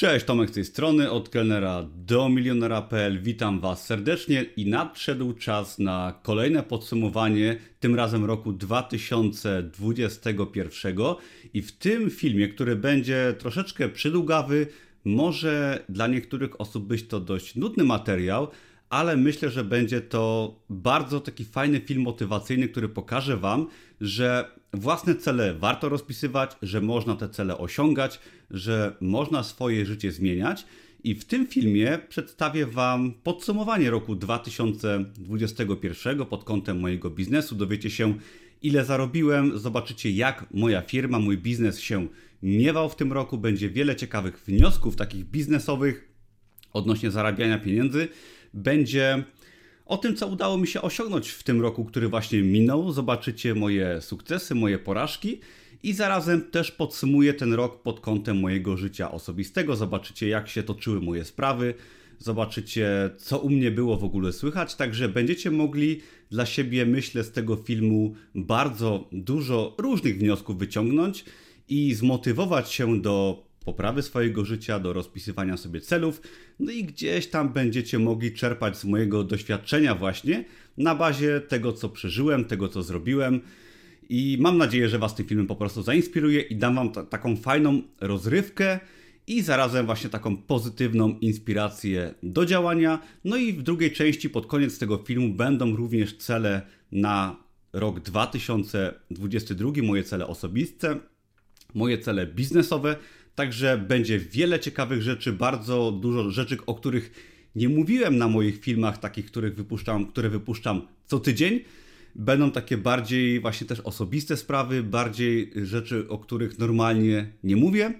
Cześć, Tomek z tej strony, od kelnera do milionera.pl. Witam Was serdecznie i nadszedł czas na kolejne podsumowanie, tym razem roku 2021. I w tym filmie, który będzie troszeczkę przydługawy, może dla niektórych osób być to dość nudny materiał, ale myślę, że będzie to bardzo taki fajny film motywacyjny, który pokaże Wam, że własne cele warto rozpisywać, że można te cele osiągać, że można swoje życie zmieniać. I w tym filmie przedstawię Wam podsumowanie roku 2021 pod kątem mojego biznesu. Dowiecie się, ile zarobiłem, zobaczycie, jak moja firma, mój biznes się miewał w tym roku. Będzie wiele ciekawych wniosków, takich biznesowych odnośnie zarabiania pieniędzy. Będzie o tym, co udało mi się osiągnąć w tym roku, który właśnie minął. Zobaczycie moje sukcesy, moje porażki i zarazem też podsumuję ten rok pod kątem mojego życia osobistego. Zobaczycie, jak się toczyły moje sprawy, zobaczycie, co u mnie było w ogóle słychać. Także będziecie mogli dla siebie, myślę, z tego filmu bardzo dużo różnych wniosków wyciągnąć i zmotywować się do poprawy swojego życia, do rozpisywania sobie celów, no i gdzieś tam będziecie mogli czerpać z mojego doświadczenia właśnie na bazie tego, co przeżyłem, tego, co zrobiłem. I mam nadzieję, że Was tym filmem po prostu zainspiruje i dam Wam taką fajną rozrywkę i zarazem właśnie taką pozytywną inspirację do działania. No i w drugiej części, pod koniec tego filmu, będą również cele na rok 2022, moje cele osobiste, moje cele biznesowe. Także będzie wiele ciekawych rzeczy, bardzo dużo rzeczy, o których nie mówiłem na moich filmach, takich, których wypuszczam, które wypuszczam co tydzień. Będą takie bardziej właśnie też osobiste sprawy, bardziej rzeczy, o których normalnie nie mówię.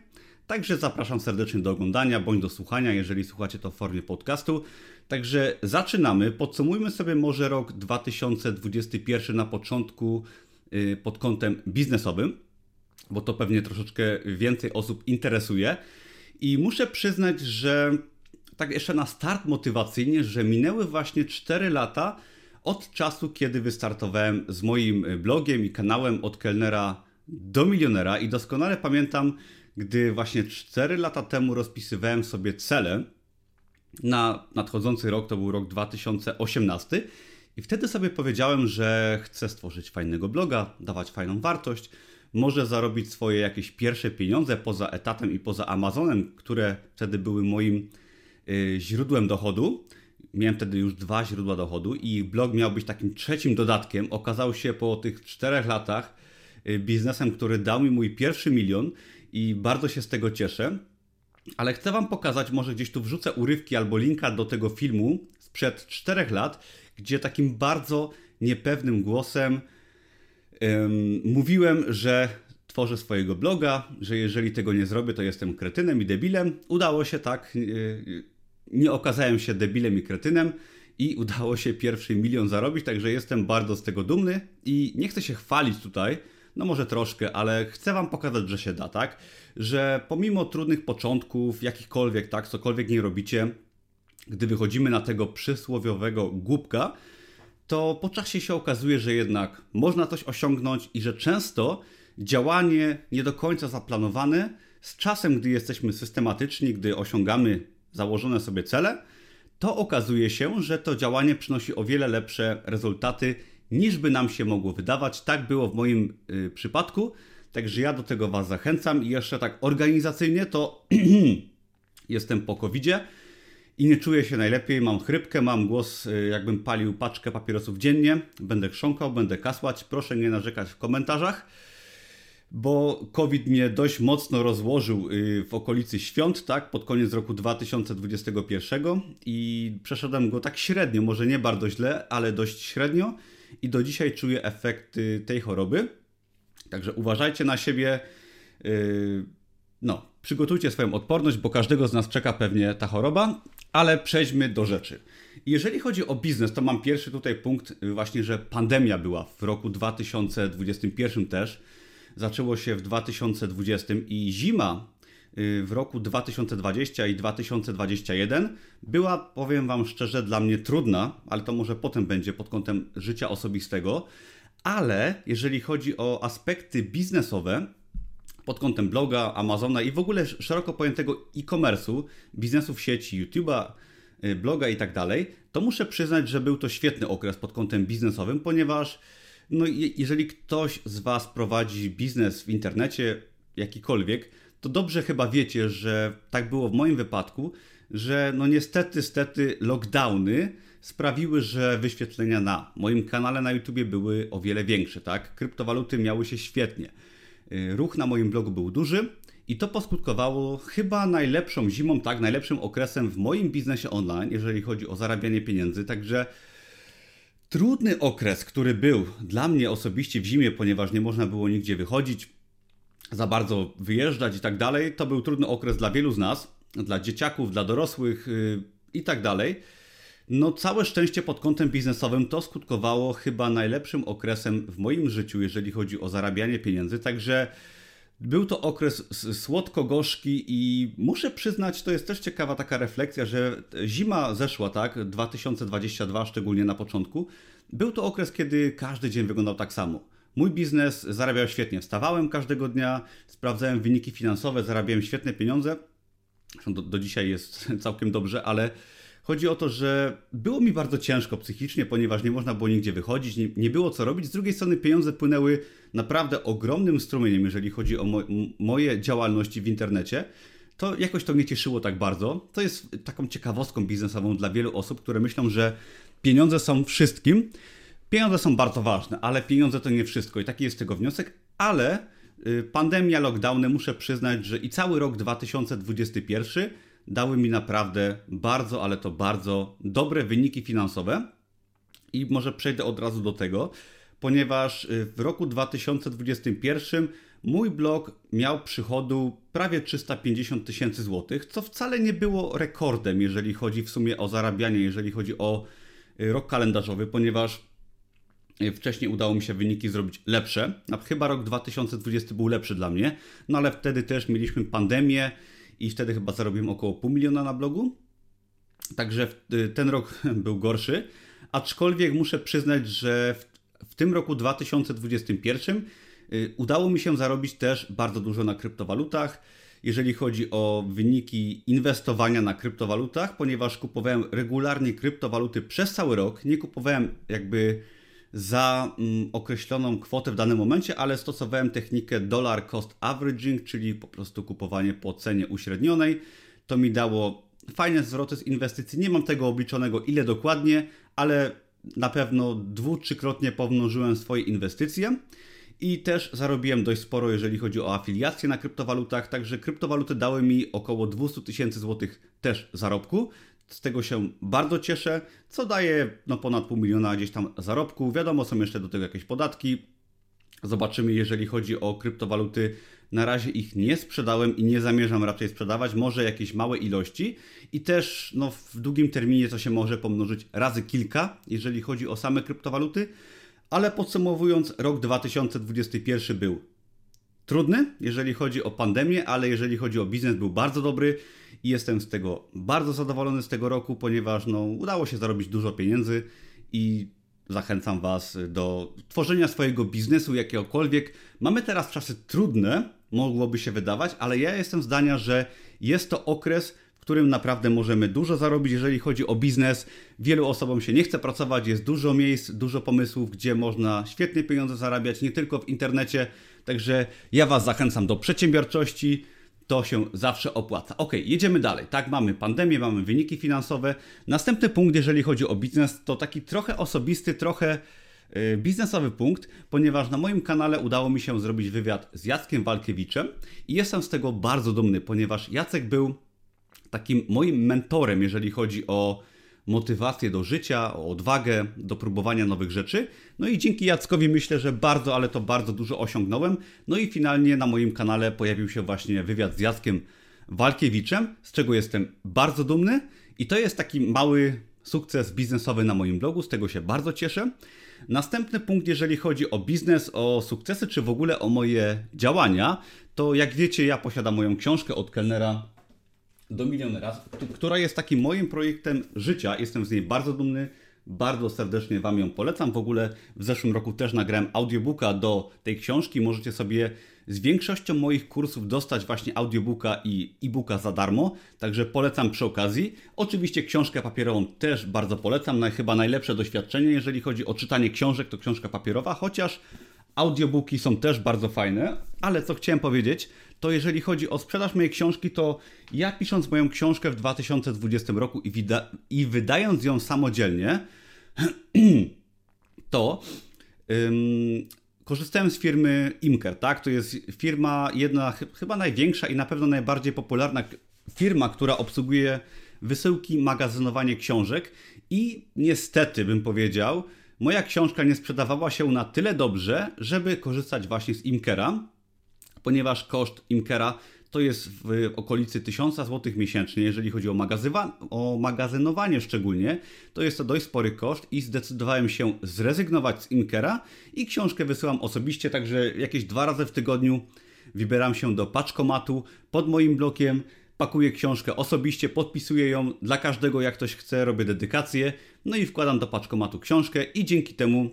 Także zapraszam serdecznie do oglądania bądź do słuchania, jeżeli słuchacie to w formie podcastu. Także zaczynamy. Podsumujmy sobie może rok 2021 na początku y, pod kątem biznesowym bo to pewnie troszeczkę więcej osób interesuje. I muszę przyznać, że tak jeszcze na start motywacyjnie, że minęły właśnie 4 lata od czasu, kiedy wystartowałem z moim blogiem i kanałem od kelnera do milionera i doskonale pamiętam, gdy właśnie 4 lata temu rozpisywałem sobie cele na nadchodzący rok, to był rok 2018 i wtedy sobie powiedziałem, że chcę stworzyć fajnego bloga, dawać fajną wartość, może zarobić swoje jakieś pierwsze pieniądze poza etatem i poza Amazonem, które wtedy były moim y, źródłem dochodu. Miałem wtedy już dwa źródła dochodu i blog miał być takim trzecim dodatkiem. Okazał się po tych czterech latach y, biznesem, który dał mi mój pierwszy milion i bardzo się z tego cieszę. Ale chcę Wam pokazać, może gdzieś tu wrzucę urywki albo linka do tego filmu sprzed czterech lat, gdzie takim bardzo niepewnym głosem mówiłem, że tworzę swojego bloga, że jeżeli tego nie zrobię, to jestem kretynem i debilem. Udało się tak. Nie okazałem się debilem i kretynem i udało się pierwszy milion zarobić, także jestem bardzo z tego dumny i nie chcę się chwalić tutaj, no może troszkę, ale chcę wam pokazać, że się da, tak? Że pomimo trudnych początków, jakichkolwiek, tak, cokolwiek nie robicie, gdy wychodzimy na tego przysłowiowego głupka, to po czasie się okazuje, że jednak można coś osiągnąć i że często działanie nie do końca zaplanowane, z czasem, gdy jesteśmy systematyczni, gdy osiągamy założone sobie cele, to okazuje się, że to działanie przynosi o wiele lepsze rezultaty niż by nam się mogło wydawać. Tak było w moim y, przypadku, także ja do tego Was zachęcam. I jeszcze tak organizacyjnie to jestem po covid i nie czuję się najlepiej, mam chrypkę, mam głos, y, jakbym palił paczkę papierosów dziennie, będę chrząkał, będę kasłać, proszę nie narzekać w komentarzach, bo COVID mnie dość mocno rozłożył y, w okolicy świąt, tak, pod koniec roku 2021 i przeszedłem go tak średnio, może nie bardzo źle, ale dość średnio. I do dzisiaj czuję efekty tej choroby, także uważajcie na siebie, y, no, przygotujcie swoją odporność, bo każdego z nas czeka pewnie ta choroba, ale przejdźmy do rzeczy. Jeżeli chodzi o biznes, to mam pierwszy tutaj punkt, y, właśnie, że pandemia była w roku 2021 też. Zaczęło się w 2020 i zima y, w roku 2020 i 2021 była, powiem Wam szczerze, dla mnie trudna, ale to może potem będzie pod kątem życia osobistego. Ale jeżeli chodzi o aspekty biznesowe, pod kątem bloga, Amazona i w ogóle szeroko pojętego e-commerce'u, biznesu w sieci, YouTube'a, y, bloga i tak dalej, to muszę przyznać, że był to świetny okres pod kątem biznesowym, ponieważ no, jeżeli ktoś z Was prowadzi biznes w internecie, jakikolwiek, to dobrze chyba wiecie, że tak było w moim wypadku, że no niestety, stety lockdowny sprawiły, że wyświetlenia na moim kanale na YouTube były o wiele większe, tak? Kryptowaluty miały się świetnie. Y, ruch na moim blogu był duży i to poskutkowało chyba najlepszą zimą, tak, najlepszym okresem w moim biznesie online, jeżeli chodzi o zarabianie pieniędzy. Także trudny okres, który był dla mnie osobiście w zimie, ponieważ nie można było nigdzie wychodzić, za bardzo wyjeżdżać i tak dalej, to był trudny okres dla wielu z nas, dla dzieciaków, dla dorosłych yy, i tak dalej. No, całe szczęście pod kątem biznesowym to skutkowało chyba najlepszym okresem w moim życiu, jeżeli chodzi o zarabianie pieniędzy. Także był to okres słodko-gorzki i muszę przyznać, to jest też ciekawa taka refleksja, że zima zeszła, tak, 2022, szczególnie na początku. Był to okres, kiedy każdy dzień wyglądał tak samo. Mój biznes zarabiał świetnie. Wstawałem każdego dnia, sprawdzałem wyniki finansowe, zarabiałem świetne pieniądze. Do, do dzisiaj jest całkiem dobrze, ale Chodzi o to, że było mi bardzo ciężko psychicznie, ponieważ nie można było nigdzie wychodzić, nie, nie było co robić. Z drugiej strony pieniądze płynęły naprawdę ogromnym strumieniem, jeżeli chodzi o mo moje działalności w internecie. To jakoś to mnie cieszyło tak bardzo. To jest taką ciekawostką biznesową dla wielu osób, które myślą, że pieniądze są wszystkim. Pieniądze są bardzo ważne, ale pieniądze to nie wszystko i taki jest tego wniosek, ale y, pandemia, lockdowny, muszę przyznać, że i cały rok 2021 dały mi naprawdę bardzo, ale to bardzo dobre wyniki finansowe. I może przejdę od razu do tego, ponieważ y, w roku 2021 mój blog miał przychodu prawie 350 tysięcy złotych, co wcale nie było rekordem, jeżeli chodzi w sumie o zarabianie, jeżeli chodzi o y, rok kalendarzowy, ponieważ y, wcześniej udało mi się wyniki zrobić lepsze. Chyba rok 2020 był lepszy dla mnie, no ale wtedy też mieliśmy pandemię i wtedy chyba zarobiłem około pół miliona na blogu. Także y, ten rok był gorszy. Aczkolwiek muszę przyznać, że w, w tym roku 2021 y, udało mi się zarobić też bardzo dużo na kryptowalutach. Jeżeli chodzi o wyniki inwestowania na kryptowalutach, ponieważ kupowałem regularnie kryptowaluty przez cały rok, nie kupowałem jakby za mm, określoną kwotę w danym momencie, ale stosowałem technikę dollar cost averaging, czyli po prostu kupowanie po cenie uśrednionej. To mi dało fajne zwroty z inwestycji. Nie mam tego obliczonego ile dokładnie, ale na pewno dwu, trzykrotnie pomnożyłem swoje inwestycje. I też zarobiłem dość sporo, jeżeli chodzi o afiliacje na kryptowalutach, także kryptowaluty dały mi około 200 tysięcy złotych też zarobku. Z tego się bardzo cieszę, co daje no, ponad pół miliona gdzieś tam zarobku. Wiadomo, są jeszcze do tego jakieś podatki. Zobaczymy, jeżeli chodzi o kryptowaluty. Na razie ich nie sprzedałem i nie zamierzam raczej sprzedawać, może jakieś małe ilości i też no, w długim terminie to się może pomnożyć razy kilka, jeżeli chodzi o same kryptowaluty. Ale podsumowując, rok 2021 był trudny, jeżeli chodzi o pandemię, ale jeżeli chodzi o biznes, był bardzo dobry i jestem z tego bardzo zadowolony z tego roku, ponieważ no, udało się zarobić dużo pieniędzy i zachęcam Was do tworzenia swojego biznesu jakiegokolwiek. Mamy teraz czasy trudne, mogłoby się wydawać, ale ja jestem zdania, że jest to okres, w którym naprawdę możemy dużo zarobić, jeżeli chodzi o biznes. Wielu osobom się nie chce pracować, jest dużo miejsc, dużo pomysłów, gdzie można świetnie pieniądze zarabiać, nie tylko w internecie. Także ja Was zachęcam do przedsiębiorczości to się zawsze opłaca. Ok, jedziemy dalej. Tak, mamy pandemię, mamy wyniki finansowe. Następny punkt, jeżeli chodzi o biznes, to taki trochę osobisty, trochę yy, biznesowy punkt, ponieważ na moim kanale udało mi się zrobić wywiad z Jackiem Walkiewiczem i jestem z tego bardzo dumny, ponieważ Jacek był takim moim mentorem, jeżeli chodzi o motywację do życia, o odwagę, do próbowania nowych rzeczy. No i dzięki Jackowi myślę, że bardzo, ale to bardzo dużo osiągnąłem. No i finalnie na moim kanale pojawił się właśnie wywiad z Jackiem Walkiewiczem, z czego jestem bardzo dumny. I to jest taki mały sukces biznesowy na moim blogu, z tego się bardzo cieszę. Następny punkt, jeżeli chodzi o biznes, o sukcesy, czy w ogóle o moje działania, to jak wiecie, ja posiadam moją książkę od kelnera do milionera, która jest takim moim projektem życia. Jestem z niej bardzo dumny. Bardzo serdecznie Wam ją polecam. W ogóle w zeszłym roku też nagrałem audiobooka do tej książki. Możecie sobie z większością moich kursów dostać właśnie audiobooka i e-booka za darmo, także polecam przy okazji. Oczywiście książkę papierową też bardzo polecam, chyba najlepsze doświadczenie, jeżeli chodzi o czytanie książek, to książka papierowa, chociaż audiobooki są też bardzo fajne, ale co chciałem powiedzieć, to jeżeli chodzi o sprzedaż mojej książki, to ja pisząc moją książkę w 2020 roku i, i wydając ją samodzielnie, to ym, korzystałem z firmy Imker, tak? To jest firma jedna, chyba największa i na pewno najbardziej popularna firma, która obsługuje wysyłki, magazynowanie książek i niestety bym powiedział, moja książka nie sprzedawała się na tyle dobrze, żeby korzystać właśnie z Imkera, ponieważ koszt Imkera to jest w okolicy 1000 zł miesięcznie, jeżeli chodzi o, o magazynowanie szczególnie, to jest to dość spory koszt i zdecydowałem się zrezygnować z Inkera i książkę wysyłam osobiście, także jakieś dwa razy w tygodniu wybieram się do paczkomatu pod moim blokiem, pakuję książkę osobiście, podpisuję ją dla każdego jak ktoś chce, robię dedykację, no i wkładam do paczkomatu książkę i dzięki temu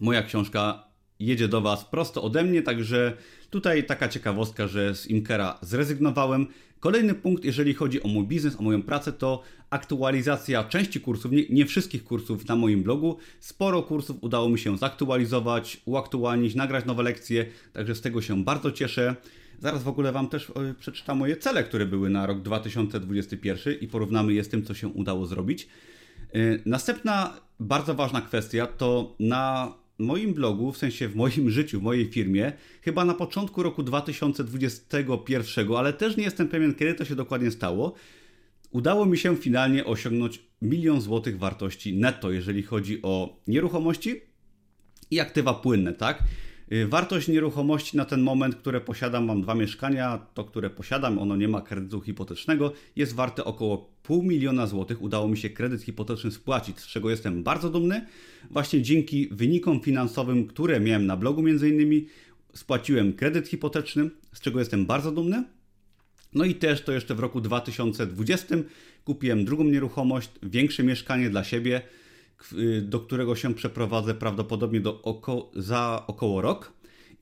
moja książka jedzie do Was prosto ode mnie, także tutaj taka ciekawostka, że z Imkera zrezygnowałem. Kolejny punkt, jeżeli chodzi o mój biznes, o moją pracę, to aktualizacja części kursów, nie, nie, wszystkich kursów na moim blogu. Sporo kursów udało mi się zaktualizować, uaktualnić, nagrać nowe lekcje, także z tego się bardzo cieszę. Zaraz w ogóle Wam też e, przeczytam moje cele, które były na rok 2021 i porównamy je z tym, co się udało zrobić. E, następna bardzo ważna kwestia to na moim blogu, w sensie w moim życiu, w mojej firmie, chyba na początku roku 2021, ale też nie jestem pewien, kiedy to się dokładnie stało, udało mi się finalnie osiągnąć milion złotych wartości netto, jeżeli chodzi o nieruchomości i aktywa płynne, tak? Y, wartość nieruchomości na ten moment, które posiadam, mam dwa mieszkania, to które posiadam, ono nie ma kredytu hipotecznego, jest warte około pół miliona złotych. Udało mi się kredyt hipoteczny spłacić, z czego jestem bardzo dumny. Właśnie dzięki wynikom finansowym, które miałem na blogu między innymi, spłaciłem kredyt hipoteczny, z czego jestem bardzo dumny. No i też to jeszcze w roku 2020 kupiłem drugą nieruchomość, większe mieszkanie dla siebie, do którego się przeprowadzę prawdopodobnie do oko za około rok.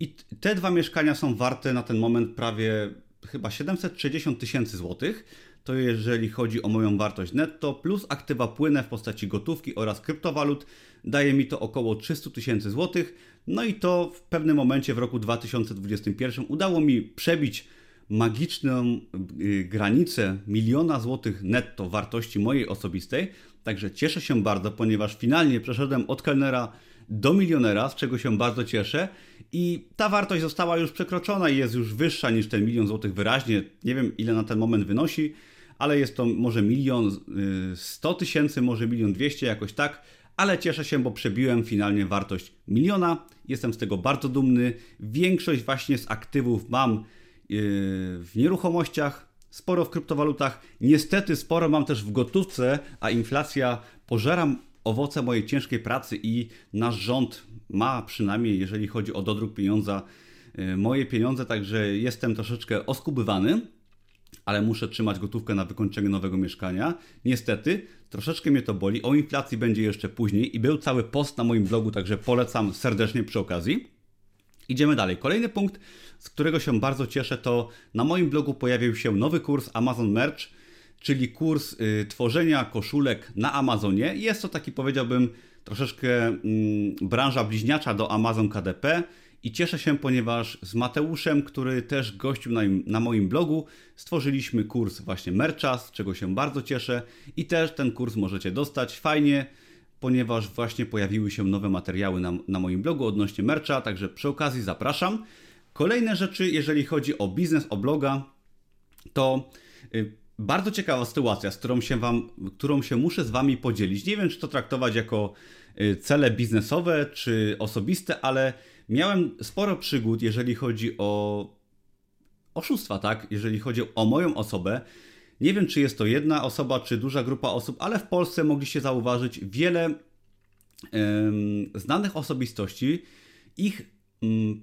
I te dwa mieszkania są warte na ten moment prawie chyba 760 tysięcy złotych. To jeżeli chodzi o moją wartość netto, plus aktywa płynne w postaci gotówki oraz kryptowalut, daje mi to około 300 tysięcy złotych. No i to w pewnym momencie w roku 2021 udało mi przebić magiczną y, granicę miliona złotych netto wartości mojej osobistej. Także cieszę się bardzo, ponieważ finalnie przeszedłem od kelnera do milionera, z czego się bardzo cieszę. I ta wartość została już przekroczona i jest już wyższa niż ten milion złotych wyraźnie. Nie wiem ile na ten moment wynosi, ale jest to może milion y, sto tysięcy, może milion dwieście, jakoś tak. Ale cieszę się, bo przebiłem finalnie wartość miliona. Jestem z tego bardzo dumny. Większość właśnie z aktywów mam y, w nieruchomościach, sporo w kryptowalutach. Niestety sporo mam też w gotówce, a inflacja pożera owoce mojej ciężkiej pracy i nasz rząd ma przynajmniej, jeżeli chodzi o dodruk pieniądza, y, moje pieniądze, także jestem troszeczkę oskubywany, ale muszę trzymać gotówkę na wykończenie nowego mieszkania. Niestety, troszeczkę mnie to boli. O inflacji będzie jeszcze później i był cały post na moim blogu, także polecam serdecznie przy okazji. Idziemy dalej. Kolejny punkt, z którego się bardzo cieszę, to na moim blogu pojawił się nowy kurs Amazon Merch, czyli kurs y, tworzenia koszulek na Amazonie. Jest to taki, powiedziałbym, troszeczkę mm, branża bliźniacza do Amazon KDP. I cieszę się, ponieważ z Mateuszem, który też gościł na, na moim blogu, stworzyliśmy kurs właśnie Mercha, z czego się bardzo cieszę. I też ten kurs możecie dostać fajnie ponieważ właśnie pojawiły się nowe materiały na, na moim blogu odnośnie mercha, także przy okazji zapraszam. Kolejne rzeczy, jeżeli chodzi o biznes, o bloga, to y, bardzo ciekawa sytuacja, z którą się, wam, którą się muszę z Wami podzielić. Nie wiem, czy to traktować jako y, cele biznesowe, czy osobiste, ale miałem sporo przygód, jeżeli chodzi o oszustwa, tak? Jeżeli chodzi o moją osobę. Nie wiem, czy jest to jedna osoba, czy duża grupa osób, ale w Polsce mogliście zauważyć wiele znanych osobistości. Ich, um,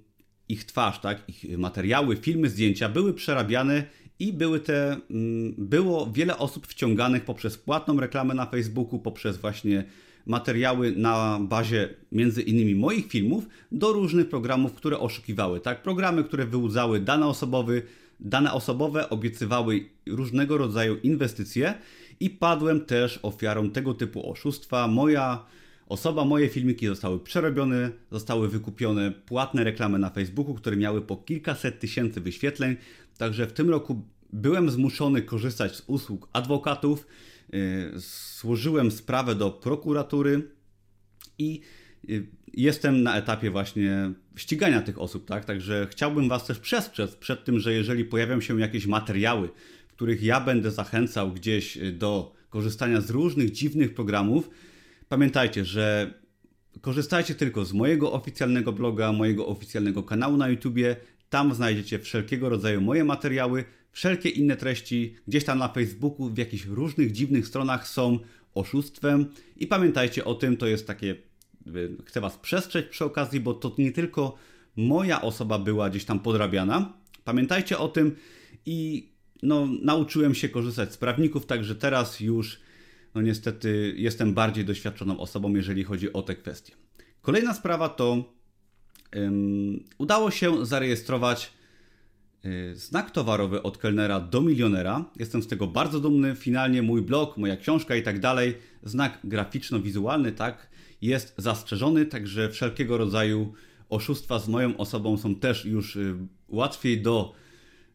ich twarz, tak, ich materiały, filmy, zdjęcia były przerabiane i były te, um, było wiele osób wciąganych poprzez płatną reklamę na Facebooku, poprzez właśnie materiały na bazie między innymi moich filmów do różnych programów, które oszukiwały, tak? Programy, które wyłudzały dane osobowe, dane osobowe obiecywały różnego rodzaju inwestycje i padłem też ofiarą tego typu oszustwa. Moja osoba, moje filmiki zostały przerobione, zostały wykupione płatne reklamy na Facebooku, które miały po kilkaset tysięcy wyświetleń. Także w tym roku byłem zmuszony korzystać z usług adwokatów, yy, złożyłem sprawę do prokuratury i yy, jestem na etapie właśnie ścigania tych osób, tak? Także chciałbym Was też przestrzec przed tym, że jeżeli pojawią się jakieś materiały, w których ja będę zachęcał gdzieś do korzystania z różnych dziwnych programów, pamiętajcie, że korzystajcie tylko z mojego oficjalnego bloga, mojego oficjalnego kanału na YouTubie. Tam znajdziecie wszelkiego rodzaju moje materiały, wszelkie inne treści gdzieś tam na Facebooku, w jakichś różnych dziwnych stronach są oszustwem. I pamiętajcie o tym, to jest takie, chcę Was przestrzec przy okazji, bo to nie tylko moja osoba była gdzieś tam podrabiana. Pamiętajcie o tym i no, nauczyłem się korzystać z prawników, także teraz już no niestety jestem bardziej doświadczoną osobą, jeżeli chodzi o te kwestie. Kolejna sprawa to um, udało się zarejestrować y, znak towarowy od kelnera do milionera. Jestem z tego bardzo dumny. Finalnie mój blog, moja książka i tak dalej, znak graficzno-wizualny, tak, jest zastrzeżony, także wszelkiego rodzaju oszustwa z moją osobą są też już y, łatwiej do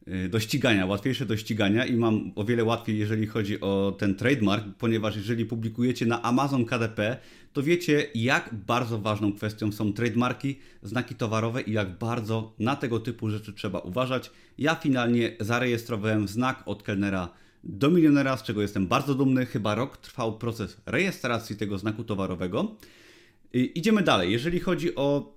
Y, do ścigania, łatwiejsze do ścigania i mam o wiele łatwiej, jeżeli chodzi o ten trademark, ponieważ jeżeli publikujecie na Amazon KDP, to wiecie, jak bardzo ważną kwestią są trademarki, znaki towarowe i jak bardzo na tego typu rzeczy trzeba uważać. Ja finalnie zarejestrowałem znak od kelnera do milionera, z czego jestem bardzo dumny. Chyba rok trwał proces rejestracji tego znaku towarowego. Idziemy dalej. Jeżeli chodzi o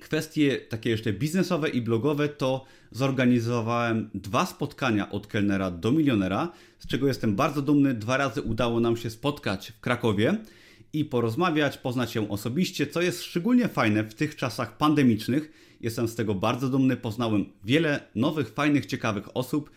kwestie takie jeszcze biznesowe i blogowe, to zorganizowałem dwa spotkania od kelnera do milionera, z czego jestem bardzo dumny. Dwa razy udało nam się spotkać w Krakowie i porozmawiać, poznać się osobiście, co jest szczególnie fajne w tych czasach pandemicznych. Jestem z tego bardzo dumny. Poznałem wiele nowych, fajnych, ciekawych osób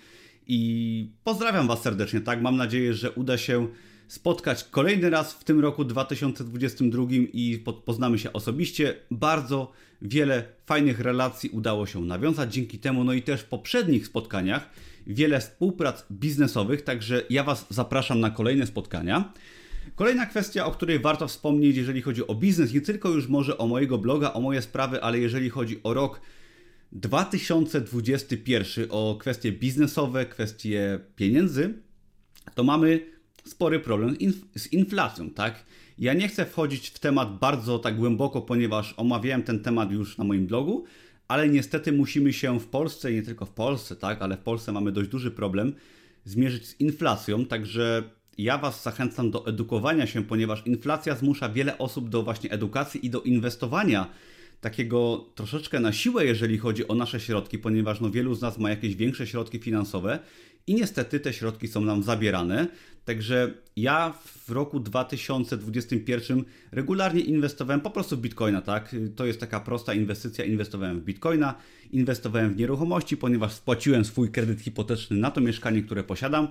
i pozdrawiam Was serdecznie. Tak, mam nadzieję, że uda się spotkać kolejny raz w tym roku 2022 i poznamy się osobiście. Bardzo wiele fajnych relacji udało się nawiązać dzięki temu, no i też w poprzednich spotkaniach wiele współprac biznesowych, także ja Was zapraszam na kolejne spotkania. Kolejna kwestia, o której warto wspomnieć, jeżeli chodzi o biznes, nie tylko już może o mojego bloga, o moje sprawy, ale jeżeli chodzi o rok 2021, o kwestie biznesowe, kwestie pieniędzy, to mamy spory problem z inflacją, tak? Ja nie chcę wchodzić w temat bardzo tak głęboko, ponieważ omawiałem ten temat już na moim blogu, ale niestety musimy się w Polsce, nie tylko w Polsce, tak, ale w Polsce mamy dość duży problem zmierzyć z inflacją, także ja Was zachęcam do edukowania się, ponieważ inflacja zmusza wiele osób do właśnie edukacji i do inwestowania takiego troszeczkę na siłę, jeżeli chodzi o nasze środki, ponieważ no wielu z nas ma jakieś większe środki finansowe i niestety te środki są nam zabierane. Także ja w roku 2021 regularnie inwestowałem po prostu w bitcoina, tak? To jest taka prosta inwestycja. Inwestowałem w bitcoina, inwestowałem w nieruchomości, ponieważ spłaciłem swój kredyt hipoteczny na to mieszkanie, które posiadam.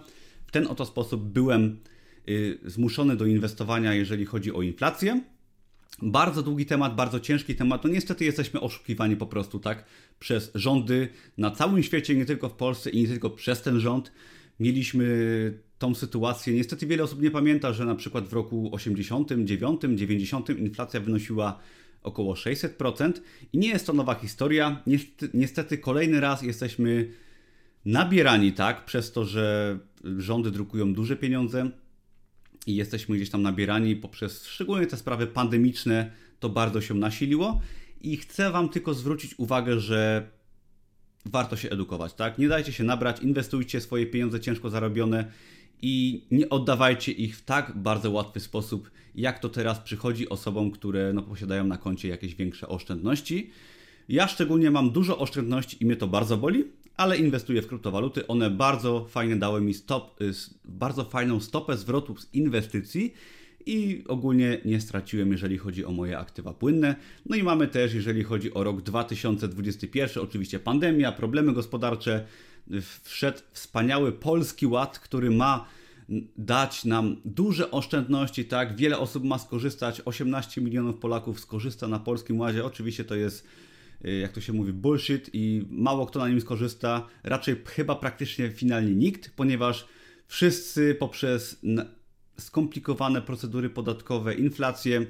W ten oto sposób byłem y, zmuszony do inwestowania, jeżeli chodzi o inflację. Bardzo długi temat, bardzo ciężki temat. No niestety jesteśmy oszukiwani po prostu, tak? Przez rządy na całym świecie, nie tylko w Polsce i nie tylko przez ten rząd. Mieliśmy tą sytuację. Niestety wiele osób nie pamięta, że na przykład w roku 89, 90 inflacja wynosiła około 600% i nie jest to nowa historia. Niestety, niestety kolejny raz jesteśmy nabierani tak, przez to, że rządy drukują duże pieniądze i jesteśmy gdzieś tam nabierani poprzez szczególnie te sprawy pandemiczne, to bardzo się nasiliło i chcę Wam tylko zwrócić uwagę, że warto się edukować, tak? Nie dajcie się nabrać, inwestujcie swoje pieniądze ciężko zarobione i nie oddawajcie ich w tak bardzo łatwy sposób, jak to teraz przychodzi osobom, które no, posiadają na koncie jakieś większe oszczędności. Ja szczególnie mam dużo oszczędności i mnie to bardzo boli, ale inwestuję w kryptowaluty. One bardzo fajnie dały mi stop, y, bardzo fajną stopę zwrotu z inwestycji i ogólnie nie straciłem, jeżeli chodzi o moje aktywa płynne. No i mamy też, jeżeli chodzi o rok 2021, oczywiście pandemia, problemy gospodarcze. Wszedł wspaniały polski ład, który ma dać nam duże oszczędności, tak? Wiele osób ma skorzystać, 18 milionów Polaków skorzysta na Polskim Ładzie. Oczywiście to jest jak to się mówi, bullshit i mało kto na nim skorzysta. Raczej chyba praktycznie finalnie nikt, ponieważ wszyscy poprzez skomplikowane procedury podatkowe, inflację,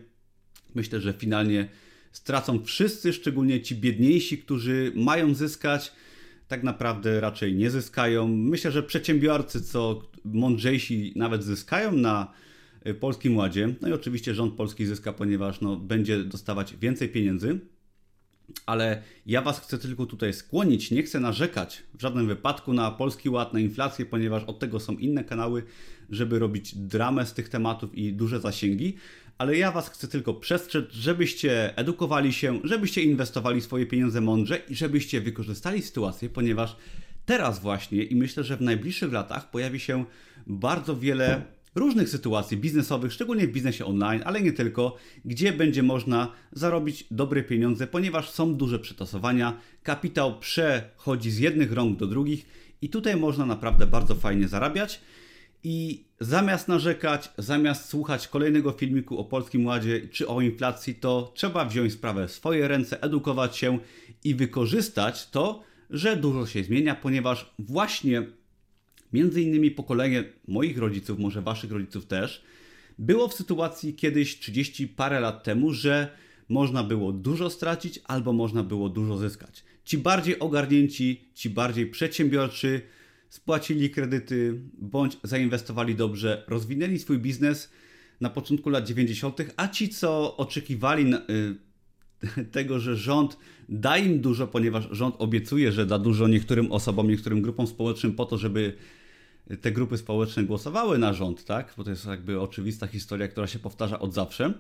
myślę, że finalnie stracą wszyscy, szczególnie ci biedniejsi, którzy mają zyskać, tak naprawdę raczej nie zyskają. Myślę, że przedsiębiorcy, co mądrzejsi, nawet zyskają na y, Polskim Ładzie. No i oczywiście rząd polski zyska, ponieważ no, będzie dostawać więcej pieniędzy. Ale ja Was chcę tylko tutaj skłonić, nie chcę narzekać w żadnym wypadku na Polski Ład, na inflację, ponieważ od tego są inne kanały, żeby robić dramę z tych tematów i duże zasięgi, ale ja Was chcę tylko przestrzec, żebyście edukowali się, żebyście inwestowali swoje pieniądze mądrze i żebyście wykorzystali sytuację, ponieważ teraz właśnie i myślę, że w najbliższych latach pojawi się bardzo wiele różnych sytuacji biznesowych, szczególnie w biznesie online, ale nie tylko, gdzie będzie można zarobić dobre pieniądze, ponieważ są duże przetasowania, kapitał przechodzi z jednych rąk do drugich i tutaj można naprawdę bardzo fajnie zarabiać. I zamiast narzekać, zamiast słuchać kolejnego filmiku o Polskim Ładzie czy o inflacji, to trzeba wziąć sprawę w swoje ręce, edukować się i wykorzystać to, że dużo się zmienia, ponieważ właśnie między innymi pokolenie moich rodziców, może waszych rodziców też, było w sytuacji kiedyś 30 parę lat temu, że można było dużo stracić albo można było dużo zyskać. Ci bardziej ogarnięci, ci bardziej przedsiębiorczy, spłacili kredyty bądź zainwestowali dobrze, rozwinęli swój biznes na początku lat 90., a ci, co oczekiwali na, y, tego, że rząd da im dużo, ponieważ rząd obiecuje, że da dużo niektórym osobom, niektórym grupom społecznym po to, żeby te grupy społeczne głosowały na rząd, tak? Bo to jest jakby oczywista historia, która się powtarza od zawsze.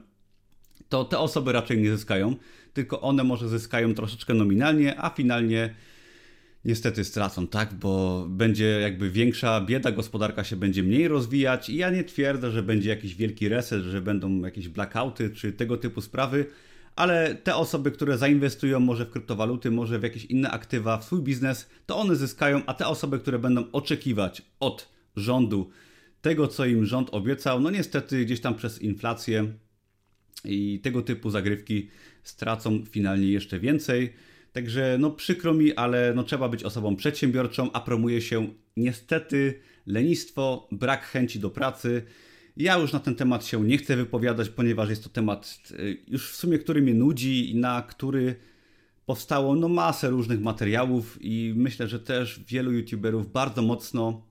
To te osoby raczej nie zyskają, tylko one może zyskają troszeczkę nominalnie, a finalnie niestety stracą, tak? Bo będzie jakby większa bieda, gospodarka się będzie mniej rozwijać i ja nie twierdzę, że będzie jakiś wielki reset, że będą jakieś blackouty czy tego typu sprawy, ale te osoby, które zainwestują może w kryptowaluty, może w jakieś inne aktywa, w swój biznes, to one zyskają, a te osoby, które będą oczekiwać od rządu tego, co im rząd obiecał, no niestety gdzieś tam przez inflację i tego typu zagrywki stracą finalnie jeszcze więcej. Także no przykro mi, ale no trzeba być osobą przedsiębiorczą, a promuje się niestety lenistwo, brak chęci do pracy. Ja już na ten temat się nie chcę wypowiadać, ponieważ jest to temat y, już w sumie, który mnie nudzi i na który powstało no masę różnych materiałów i myślę, że też wielu youtuberów bardzo mocno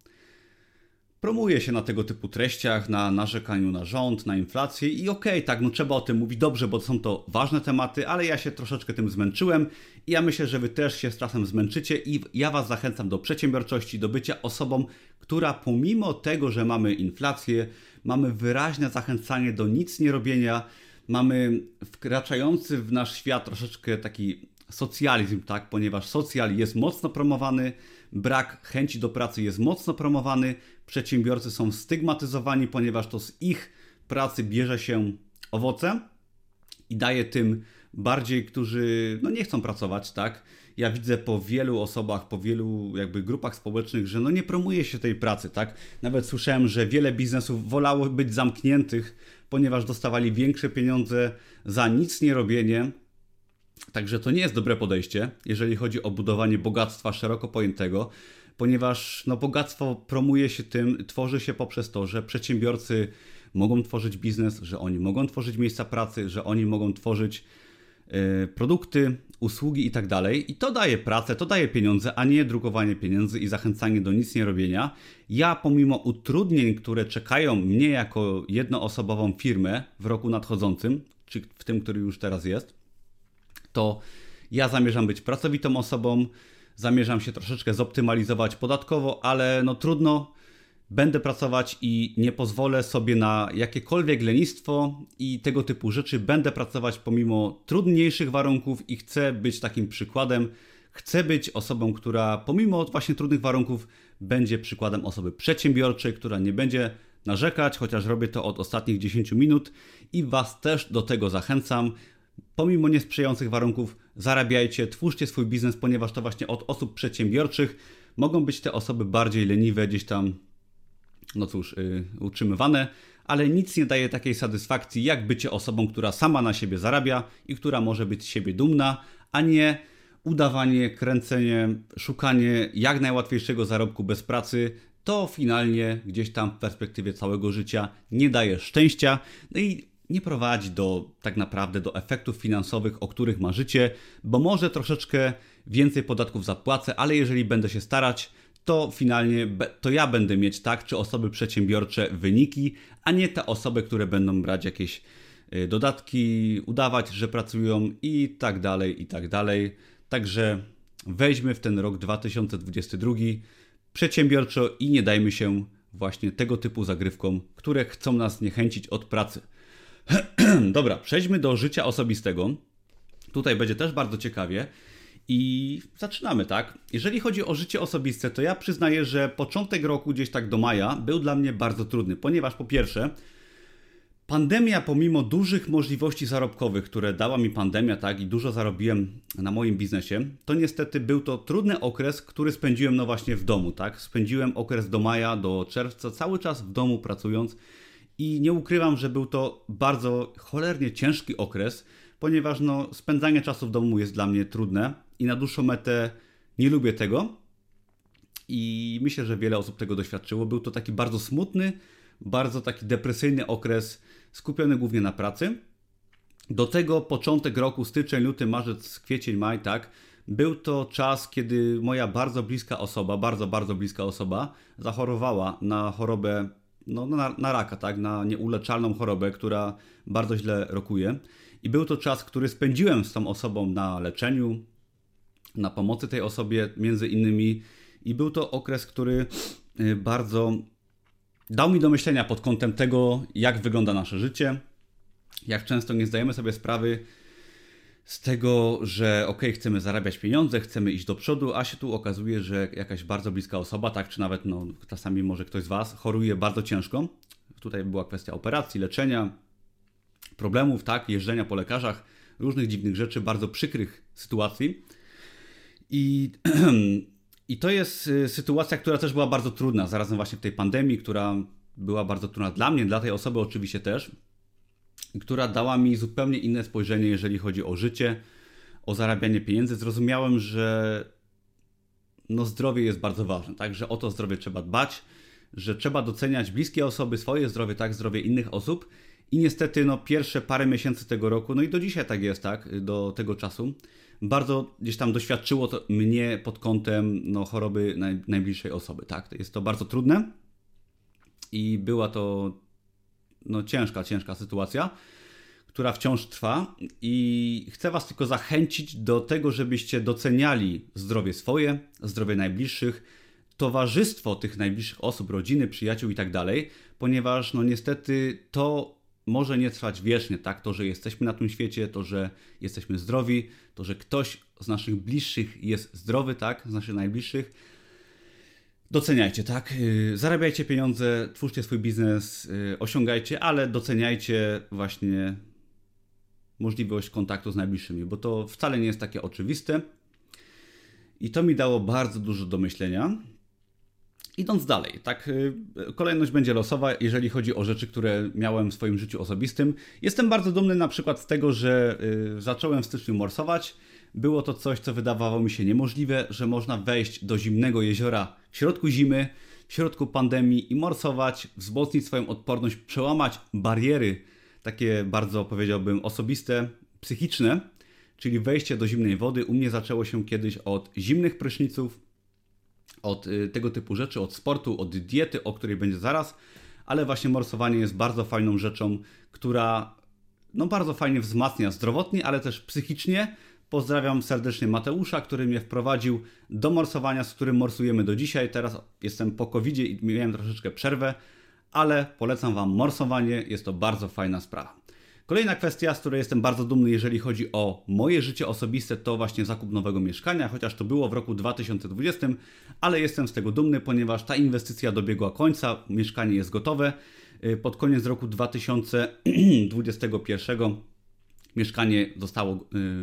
promuje się na tego typu treściach, na narzekaniu na rząd, na inflację i okej, okay, tak, no trzeba o tym mówić dobrze, bo są to ważne tematy, ale ja się troszeczkę tym zmęczyłem i ja myślę, że wy też się z czasem zmęczycie i ja was zachęcam do przedsiębiorczości, do bycia osobą, która pomimo tego, że mamy inflację, mamy wyraźne zachęcanie do nic nie robienia, mamy wkraczający w nasz świat troszeczkę taki socjalizm, tak, ponieważ socjal jest mocno promowany, brak chęci do pracy jest mocno promowany, przedsiębiorcy są stygmatyzowani, ponieważ to z ich pracy bierze się owoce i daje tym bardziej, którzy no nie chcą pracować, tak? Ja widzę po wielu osobach, po wielu jakby grupach społecznych, że no nie promuje się tej pracy, tak? Nawet słyszałem, że wiele biznesów wolało być zamkniętych, ponieważ dostawali większe pieniądze za nic nie robienie. Także to nie jest dobre podejście, jeżeli chodzi o budowanie bogactwa szeroko pojętego, ponieważ no, bogactwo promuje się tym, tworzy się poprzez to, że przedsiębiorcy mogą tworzyć biznes, że oni mogą tworzyć miejsca pracy, że oni mogą tworzyć produkty, usługi i tak dalej. I to daje pracę, to daje pieniądze, a nie drukowanie pieniędzy i zachęcanie do nic nie robienia. Ja pomimo utrudnień, które czekają mnie jako jednoosobową firmę w roku nadchodzącym, czy w tym, który już teraz jest, to ja zamierzam być pracowitą osobą, zamierzam się troszeczkę zoptymalizować podatkowo, ale no trudno, będę pracować i nie pozwolę sobie na jakiekolwiek lenistwo i tego typu rzeczy. Będę pracować pomimo trudniejszych warunków i chcę być takim przykładem. Chcę być osobą, która pomimo właśnie trudnych warunków będzie przykładem osoby przedsiębiorczej, która nie będzie narzekać, chociaż robię to od ostatnich 10 minut i Was też do tego zachęcam pomimo niesprzyjających warunków zarabiajcie, twórzcie swój biznes, ponieważ to właśnie od osób przedsiębiorczych mogą być te osoby bardziej leniwe, gdzieś tam no cóż, yy, utrzymywane, ale nic nie daje takiej satysfakcji, jak bycie osobą, która sama na siebie zarabia i która może być z siebie dumna, a nie udawanie, kręcenie, szukanie jak najłatwiejszego zarobku bez pracy, to finalnie gdzieś tam w perspektywie całego życia nie daje szczęścia no i nie prowadzi do tak naprawdę do efektów finansowych, o których marzycie, bo może troszeczkę więcej podatków zapłacę, ale jeżeli będę się starać, to finalnie to ja będę mieć tak, czy osoby przedsiębiorcze wyniki, a nie te osoby, które będą brać jakieś y, dodatki, udawać, że pracują i tak dalej, i tak dalej. Także weźmy w ten rok 2022 przedsiębiorczo i nie dajmy się właśnie tego typu zagrywkom, które chcą nas niechęcić od pracy. Dobra, przejdźmy do życia osobistego. Tutaj będzie też bardzo ciekawie. I zaczynamy, tak? Jeżeli chodzi o życie osobiste, to ja przyznaję, że początek roku, gdzieś tak do maja, był dla mnie bardzo trudny, ponieważ po pierwsze, Pandemia, pomimo dużych możliwości zarobkowych, które dała mi pandemia, tak, i dużo zarobiłem na moim biznesie, to niestety był to trudny okres, który spędziłem no właśnie w domu, tak. Spędziłem okres do maja, do czerwca, cały czas w domu pracując i nie ukrywam, że był to bardzo cholernie ciężki okres, ponieważ no, spędzanie czasu w domu jest dla mnie trudne i na dłuższą metę nie lubię tego. I myślę, że wiele osób tego doświadczyło. Był to taki bardzo smutny, bardzo taki depresyjny okres skupiony głównie na pracy. Do tego początek roku, styczeń, luty, marzec, kwiecień, maj, tak, był to czas, kiedy moja bardzo bliska osoba, bardzo, bardzo bliska osoba zachorowała na chorobę, no, na, na raka, tak, na nieuleczalną chorobę, która bardzo źle rokuje. I był to czas, który spędziłem z tą osobą na leczeniu, na pomocy tej osobie, między innymi. I był to okres, który y, bardzo dał mi do myślenia pod kątem tego, jak wygląda nasze życie, jak często nie zdajemy sobie sprawy z tego, że ok, chcemy zarabiać pieniądze, chcemy iść do przodu, a się tu okazuje, że jakaś bardzo bliska osoba, tak, czy nawet no, czasami może ktoś z Was choruje bardzo ciężko. Tutaj była kwestia operacji, leczenia, problemów, tak, jeżdżenia po lekarzach, różnych dziwnych rzeczy, bardzo przykrych sytuacji. I I to jest y, sytuacja, która też była bardzo trudna, zarazem właśnie w tej pandemii, która była bardzo trudna dla mnie, dla tej osoby oczywiście też, która dała mi zupełnie inne spojrzenie, jeżeli chodzi o życie, o zarabianie pieniędzy. Zrozumiałem, że no zdrowie jest bardzo ważne, tak, że o to zdrowie trzeba dbać, że trzeba doceniać bliskie osoby, swoje zdrowie, tak, zdrowie innych osób. I niestety, no, pierwsze parę miesięcy tego roku, no i do dzisiaj tak jest, tak, do tego czasu, bardzo gdzieś tam doświadczyło to mnie pod kątem no, choroby naj, najbliższej osoby. Tak? Jest to bardzo trudne i była to no, ciężka, ciężka sytuacja, która wciąż trwa i chcę Was tylko zachęcić do tego, żebyście doceniali zdrowie swoje, zdrowie najbliższych, towarzystwo tych najbliższych osób, rodziny, przyjaciół i tak dalej, ponieważ no niestety to może nie trwać wiecznie, tak? To, że jesteśmy na tym świecie, to, że jesteśmy zdrowi, to, że ktoś z naszych bliższych jest zdrowy, tak? Z naszych najbliższych. Doceniajcie, tak? Y, zarabiajcie pieniądze, twórzcie swój biznes, y, osiągajcie, ale doceniajcie właśnie możliwość kontaktu z najbliższymi, bo to wcale nie jest takie oczywiste. I to mi dało bardzo dużo do myślenia. Idąc dalej, tak, y, kolejność będzie losowa, jeżeli chodzi o rzeczy, które miałem w swoim życiu osobistym. Jestem bardzo dumny na przykład z tego, że y, zacząłem w styczniu morsować. Było to coś, co wydawało mi się niemożliwe, że można wejść do zimnego jeziora w środku zimy, w środku pandemii i morsować, wzmocnić swoją odporność, przełamać bariery, takie bardzo powiedziałbym osobiste, psychiczne, czyli wejście do zimnej wody. U mnie zaczęło się kiedyś od zimnych pryszniców, od y, tego typu rzeczy, od sportu, od diety, o której będzie zaraz, ale właśnie morsowanie jest bardzo fajną rzeczą, która no bardzo fajnie wzmacnia zdrowotnie, ale też psychicznie. Pozdrawiam serdecznie Mateusza, który mnie wprowadził do morsowania, z którym morsujemy do dzisiaj. Teraz jestem po covid i miałem troszeczkę przerwę, ale polecam Wam morsowanie, jest to bardzo fajna sprawa. Kolejna kwestia, z której jestem bardzo dumny, jeżeli chodzi o moje życie osobiste, to właśnie zakup nowego mieszkania, chociaż to było w roku 2020, ale jestem z tego dumny, ponieważ ta inwestycja dobiegła końca, mieszkanie jest gotowe. Y, pod koniec roku 2021 mieszkanie zostało y,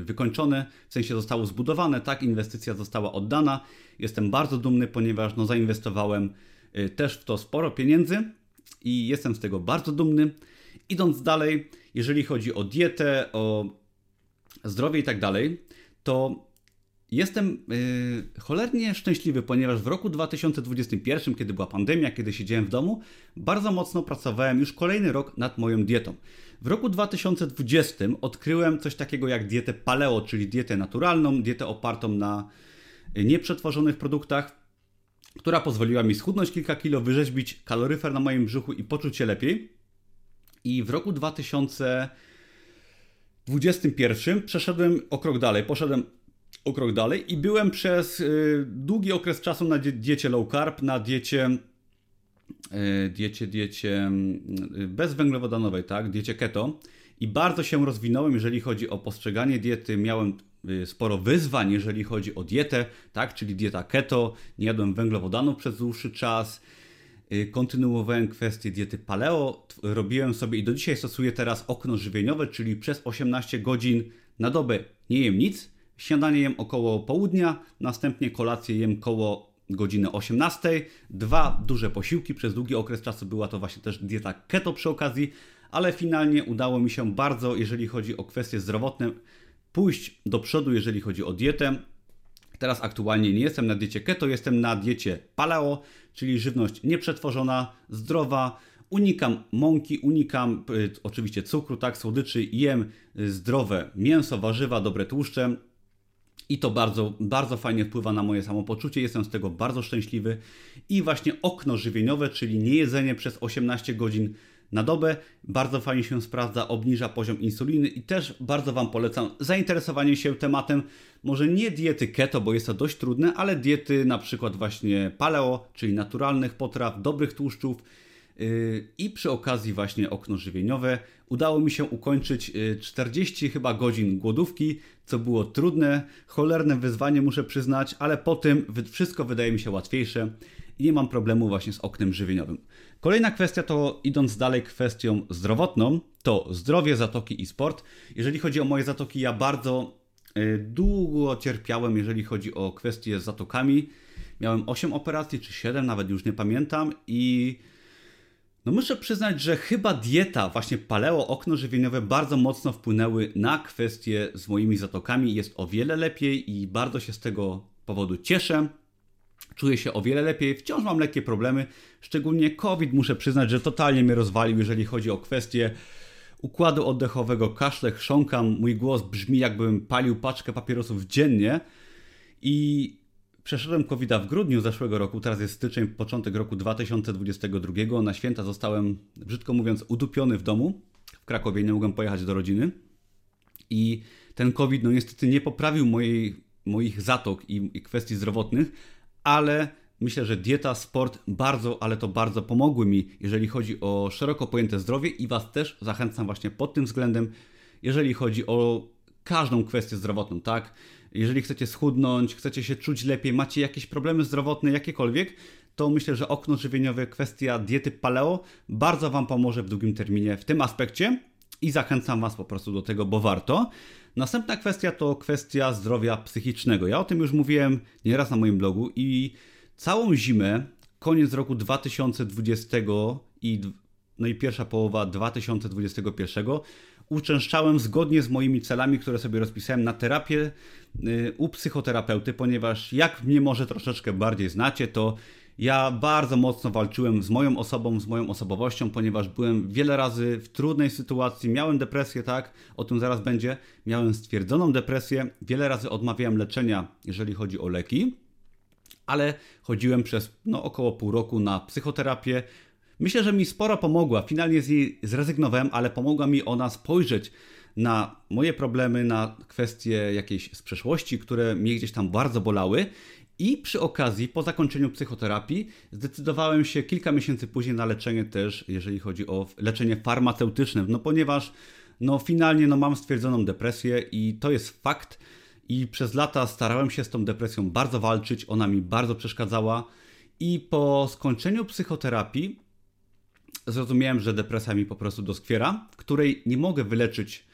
wykończone, w sensie zostało zbudowane, tak, inwestycja została oddana. Jestem bardzo dumny, ponieważ no, zainwestowałem y, też w to sporo pieniędzy i jestem z tego bardzo dumny. Idąc dalej, jeżeli chodzi o dietę, o zdrowie i tak dalej, to jestem yy, cholernie szczęśliwy, ponieważ w roku 2021, kiedy była pandemia, kiedy siedziałem w domu, bardzo mocno pracowałem już kolejny rok nad moją dietą. W roku 2020 odkryłem coś takiego jak dietę paleo, czyli dietę naturalną, dietę opartą na nieprzetworzonych produktach, która pozwoliła mi schudnąć kilka kilo, wyrzeźbić kaloryfer na moim brzuchu i poczuć się lepiej. I w roku 2021 przeszedłem o krok dalej, poszedłem o krok dalej i byłem przez y, długi okres czasu na diecie low carb, na diecie y, diecie, diecie y, bezwęglowodanowej, tak, diecie keto i bardzo się rozwinąłem, jeżeli chodzi o postrzeganie diety. Miałem sporo wyzwań, jeżeli chodzi o dietę, tak, czyli dieta keto, nie jadłem węglowodanów przez dłuższy czas. Kontynuowałem kwestię diety paleo, robiłem sobie i do dzisiaj stosuję teraz okno żywieniowe, czyli przez 18 godzin na dobę nie jem nic, Śniadanie jem około południa, następnie kolację jem koło godziny 18. Dwa duże posiłki, przez długi okres czasu była to właśnie też dieta keto przy okazji, ale finalnie udało mi się bardzo, jeżeli chodzi o kwestie zdrowotne, pójść do przodu, jeżeli chodzi o dietę. Teraz aktualnie nie jestem na diecie keto, jestem na diecie paleo, czyli żywność nieprzetworzona, zdrowa. Unikam mąki, unikam y, oczywiście cukru, tak, słodyczy, jem zdrowe mięso, warzywa, dobre tłuszcze. I to bardzo, bardzo fajnie wpływa na moje samopoczucie, jestem z tego bardzo szczęśliwy. I właśnie okno żywieniowe, czyli niejedzenie przez 18 godzin na dobę, bardzo fajnie się sprawdza, obniża poziom insuliny i też bardzo Wam polecam zainteresowanie się tematem, może nie diety keto, bo jest to dość trudne, ale diety na przykład właśnie paleo, czyli naturalnych potraw, dobrych tłuszczów, Yy, I przy okazji właśnie okno żywieniowe. Udało mi się ukończyć 40 yy, chyba godzin głodówki, co było trudne, cholerne wyzwanie muszę przyznać, ale po tym wszystko wydaje mi się łatwiejsze i nie mam problemu właśnie z oknem żywieniowym. Kolejna kwestia to idąc dalej kwestią zdrowotną, to zdrowie, zatoki i sport. Jeżeli chodzi o moje zatoki, ja bardzo yy, długo cierpiałem, jeżeli chodzi o kwestie z zatokami. Miałem 8 operacji czy 7, nawet już nie pamiętam i no muszę przyznać, że chyba dieta, właśnie paleo, okno żywieniowe bardzo mocno wpłynęły na kwestie z moimi zatokami. Jest o wiele lepiej i bardzo się z tego powodu cieszę. Czuję się o wiele lepiej, wciąż mam lekkie problemy, szczególnie COVID muszę przyznać, że totalnie mnie rozwalił, jeżeli chodzi o kwestie układu oddechowego, kaszle, chrząkam, mój głos brzmi jakbym palił paczkę papierosów dziennie i Przeszedłem covid w grudniu zeszłego roku, teraz jest styczeń, początek roku 2022. Na święta zostałem, brzydko mówiąc, udupiony w domu. W Krakowie nie mogłem pojechać do rodziny. I ten COVID, no niestety, nie poprawił mojej, moich zatok i, i kwestii zdrowotnych, ale myślę, że dieta, sport bardzo, ale to bardzo pomogły mi, jeżeli chodzi o szeroko pojęte zdrowie i Was też zachęcam właśnie pod tym względem, jeżeli chodzi o każdą kwestię zdrowotną, tak? Jeżeli chcecie schudnąć, chcecie się czuć lepiej, macie jakieś problemy zdrowotne, jakiekolwiek, to myślę, że okno żywieniowe, kwestia diety paleo bardzo Wam pomoże w długim terminie w tym aspekcie i zachęcam Was po prostu do tego, bo warto. Następna kwestia to kwestia zdrowia psychicznego. Ja o tym już mówiłem nieraz na moim blogu i całą zimę, koniec roku 2020 i, no i pierwsza połowa 2021 uczęszczałem zgodnie z moimi celami, które sobie rozpisałem na terapię y, u psychoterapeuty, ponieważ jak mnie może troszeczkę bardziej znacie, to ja bardzo mocno walczyłem z moją osobą, z moją osobowością, ponieważ byłem wiele razy w trudnej sytuacji, miałem depresję, tak, o tym zaraz będzie, miałem stwierdzoną depresję, wiele razy odmawiałem leczenia, jeżeli chodzi o leki, ale chodziłem przez no, około pół roku na psychoterapię, Myślę, że mi sporo pomogła. Finalnie z niej zrezygnowałem, ale pomogła mi ona spojrzeć na moje problemy, na kwestie jakiejś z przeszłości, które mnie gdzieś tam bardzo bolały. I przy okazji, po zakończeniu psychoterapii, zdecydowałem się kilka miesięcy później na leczenie też, jeżeli chodzi o leczenie farmaceutyczne, no ponieważ no finalnie no mam stwierdzoną depresję i to jest fakt. I przez lata starałem się z tą depresją bardzo walczyć, ona mi bardzo przeszkadzała. I po skończeniu psychoterapii zrozumiałem, że depresja mi po prostu doskwiera, której nie mogę wyleczyć,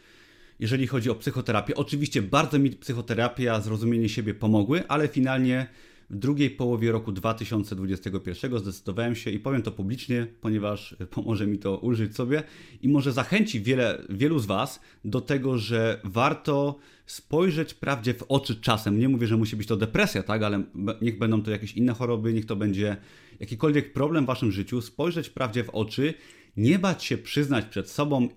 jeżeli chodzi o psychoterapię. Oczywiście bardzo mi psychoterapia, zrozumienie siebie pomogły, ale finalnie w drugiej połowie roku 2021 zdecydowałem się i powiem to publicznie, ponieważ pomoże mi to ulżyć sobie i może zachęci wiele, wielu z Was do tego, że warto spojrzeć prawdzie w oczy czasem. Nie mówię, że musi być to depresja, tak, ale niech będą to jakieś inne choroby, niech to będzie jakikolwiek problem w Waszym życiu, spojrzeć prawdzie w oczy, nie bać się przyznać przed sobą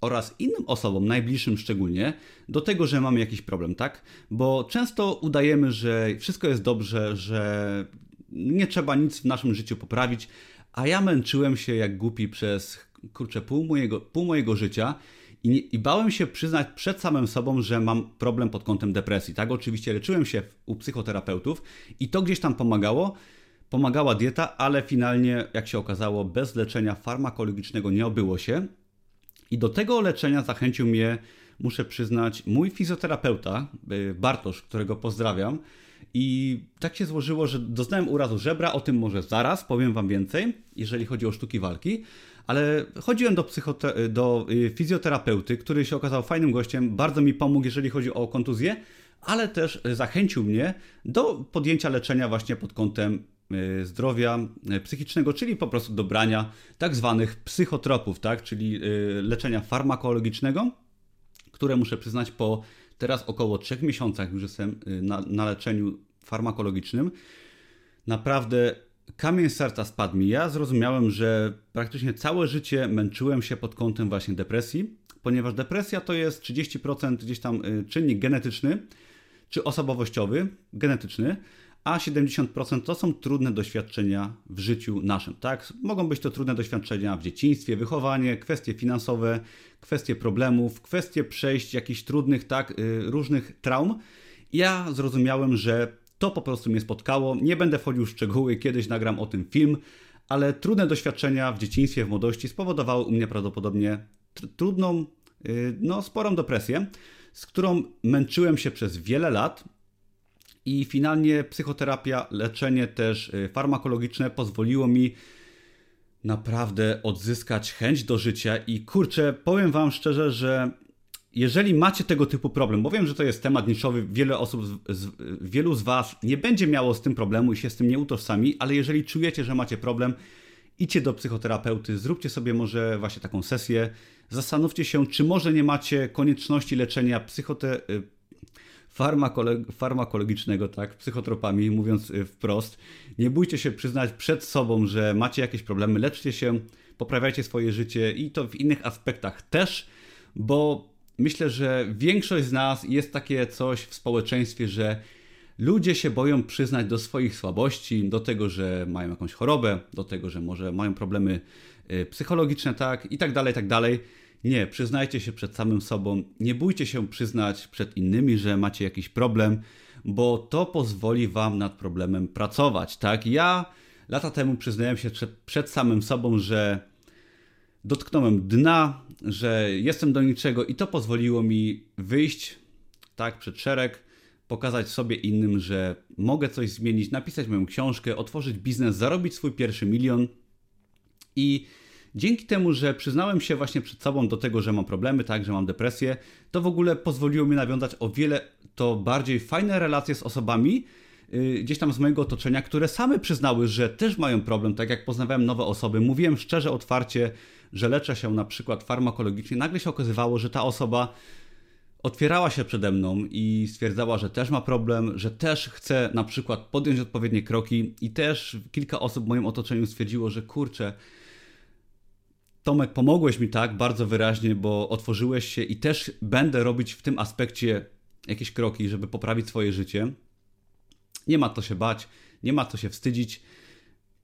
oraz innym osobom, najbliższym szczególnie, do tego, że mamy jakiś problem, tak? Bo często udajemy, że wszystko jest dobrze, że nie trzeba nic w naszym życiu poprawić, a ja męczyłem się jak głupi przez kurczę pół mojego, pół mojego życia i, i bałem się przyznać przed samym sobą, że mam problem pod kątem depresji. Tak, oczywiście leczyłem się u psychoterapeutów i to gdzieś tam pomagało. Pomagała dieta, ale finalnie, jak się okazało, bez leczenia farmakologicznego nie obyło się. I do tego leczenia zachęcił mnie, muszę przyznać, mój fizjoterapeuta, y, Bartosz, którego pozdrawiam. I tak się złożyło, że doznałem urazu żebra, o tym może zaraz powiem Wam więcej, jeżeli chodzi o sztuki walki. Ale chodziłem do, do y, fizjoterapeuty, który się okazał fajnym gościem, bardzo mi pomógł, jeżeli chodzi o kontuzję, ale też zachęcił mnie do podjęcia leczenia właśnie pod kątem Y, zdrowia y, psychicznego, czyli po prostu dobrania tak zwanych psychotropów, tak? czyli y, leczenia farmakologicznego, które muszę przyznać po teraz około 3 miesiącach już jestem na, na leczeniu farmakologicznym. Naprawdę kamień serca spadł mi. Ja zrozumiałem, że praktycznie całe życie męczyłem się pod kątem właśnie depresji, ponieważ depresja to jest 30% gdzieś tam czynnik genetyczny czy osobowościowy, genetyczny, a 70% to są trudne doświadczenia w życiu naszym. Tak? Mogą być to trudne doświadczenia w dzieciństwie, wychowanie, kwestie finansowe, kwestie problemów, kwestie przejść jakichś trudnych, tak, y, różnych traum. Ja zrozumiałem, że to po prostu mnie spotkało. Nie będę wchodził w szczegóły, kiedyś nagram o tym film, ale trudne doświadczenia w dzieciństwie, w młodości spowodowały u mnie prawdopodobnie tr trudną, y, no sporą depresję, z którą męczyłem się przez wiele lat i finalnie psychoterapia, leczenie też y, farmakologiczne pozwoliło mi naprawdę odzyskać chęć do życia. I kurczę, powiem wam szczerze, że jeżeli macie tego typu problem, bo wiem, że to jest temat niszowy, wiele osób, z, z, wielu z was nie będzie miało z tym problemu i się z tym nie utożsami, ale jeżeli czujecie, że macie problem, idźcie do psychoterapeuty, zróbcie sobie może właśnie taką sesję, zastanówcie się, czy może nie macie konieczności leczenia psychote, farmakologicznego, tak, psychotropami, mówiąc y, wprost. Nie bójcie się przyznać przed sobą, że macie jakieś problemy, leczcie się, poprawiajcie swoje życie i to w innych aspektach też, bo myślę, że większość z nas jest takie coś w społeczeństwie, że ludzie się boją przyznać do swoich słabości, do tego, że mają jakąś chorobę, do tego, że może mają problemy y, psychologiczne, tak, i tak dalej, i tak dalej. Nie, przyznajcie się przed samym sobą, nie bójcie się przyznać przed innymi, że macie jakiś problem, bo to pozwoli wam nad problemem pracować, tak? Ja lata temu przyznałem się przed, samym sobą, że dotknąłem dna, że jestem do niczego i to pozwoliło mi wyjść tak przed szereg, pokazać sobie innym, że mogę coś zmienić, napisać moją książkę, otworzyć biznes, zarobić swój pierwszy milion i Dzięki temu, że przyznałem się właśnie przed sobą do tego, że mam problemy, tak, że mam depresję, to w ogóle pozwoliło mi nawiązać o wiele to bardziej fajne relacje z osobami, yy, gdzieś tam z mojego otoczenia, które same przyznały, że też mają problem, tak jak poznawałem nowe osoby, mówiłem szczerze, otwarcie, że leczę się na przykład farmakologicznie, nagle się okazywało, że ta osoba otwierała się przede mną i stwierdzała, że też ma problem, że też chce na przykład podjąć odpowiednie kroki i też kilka osób w moim otoczeniu stwierdziło, że kurczę, Tomek, pomogłeś mi tak bardzo wyraźnie, bo otworzyłeś się i też będę robić w tym aspekcie jakieś kroki, żeby poprawić swoje życie. Nie ma co się bać, nie ma co się wstydzić.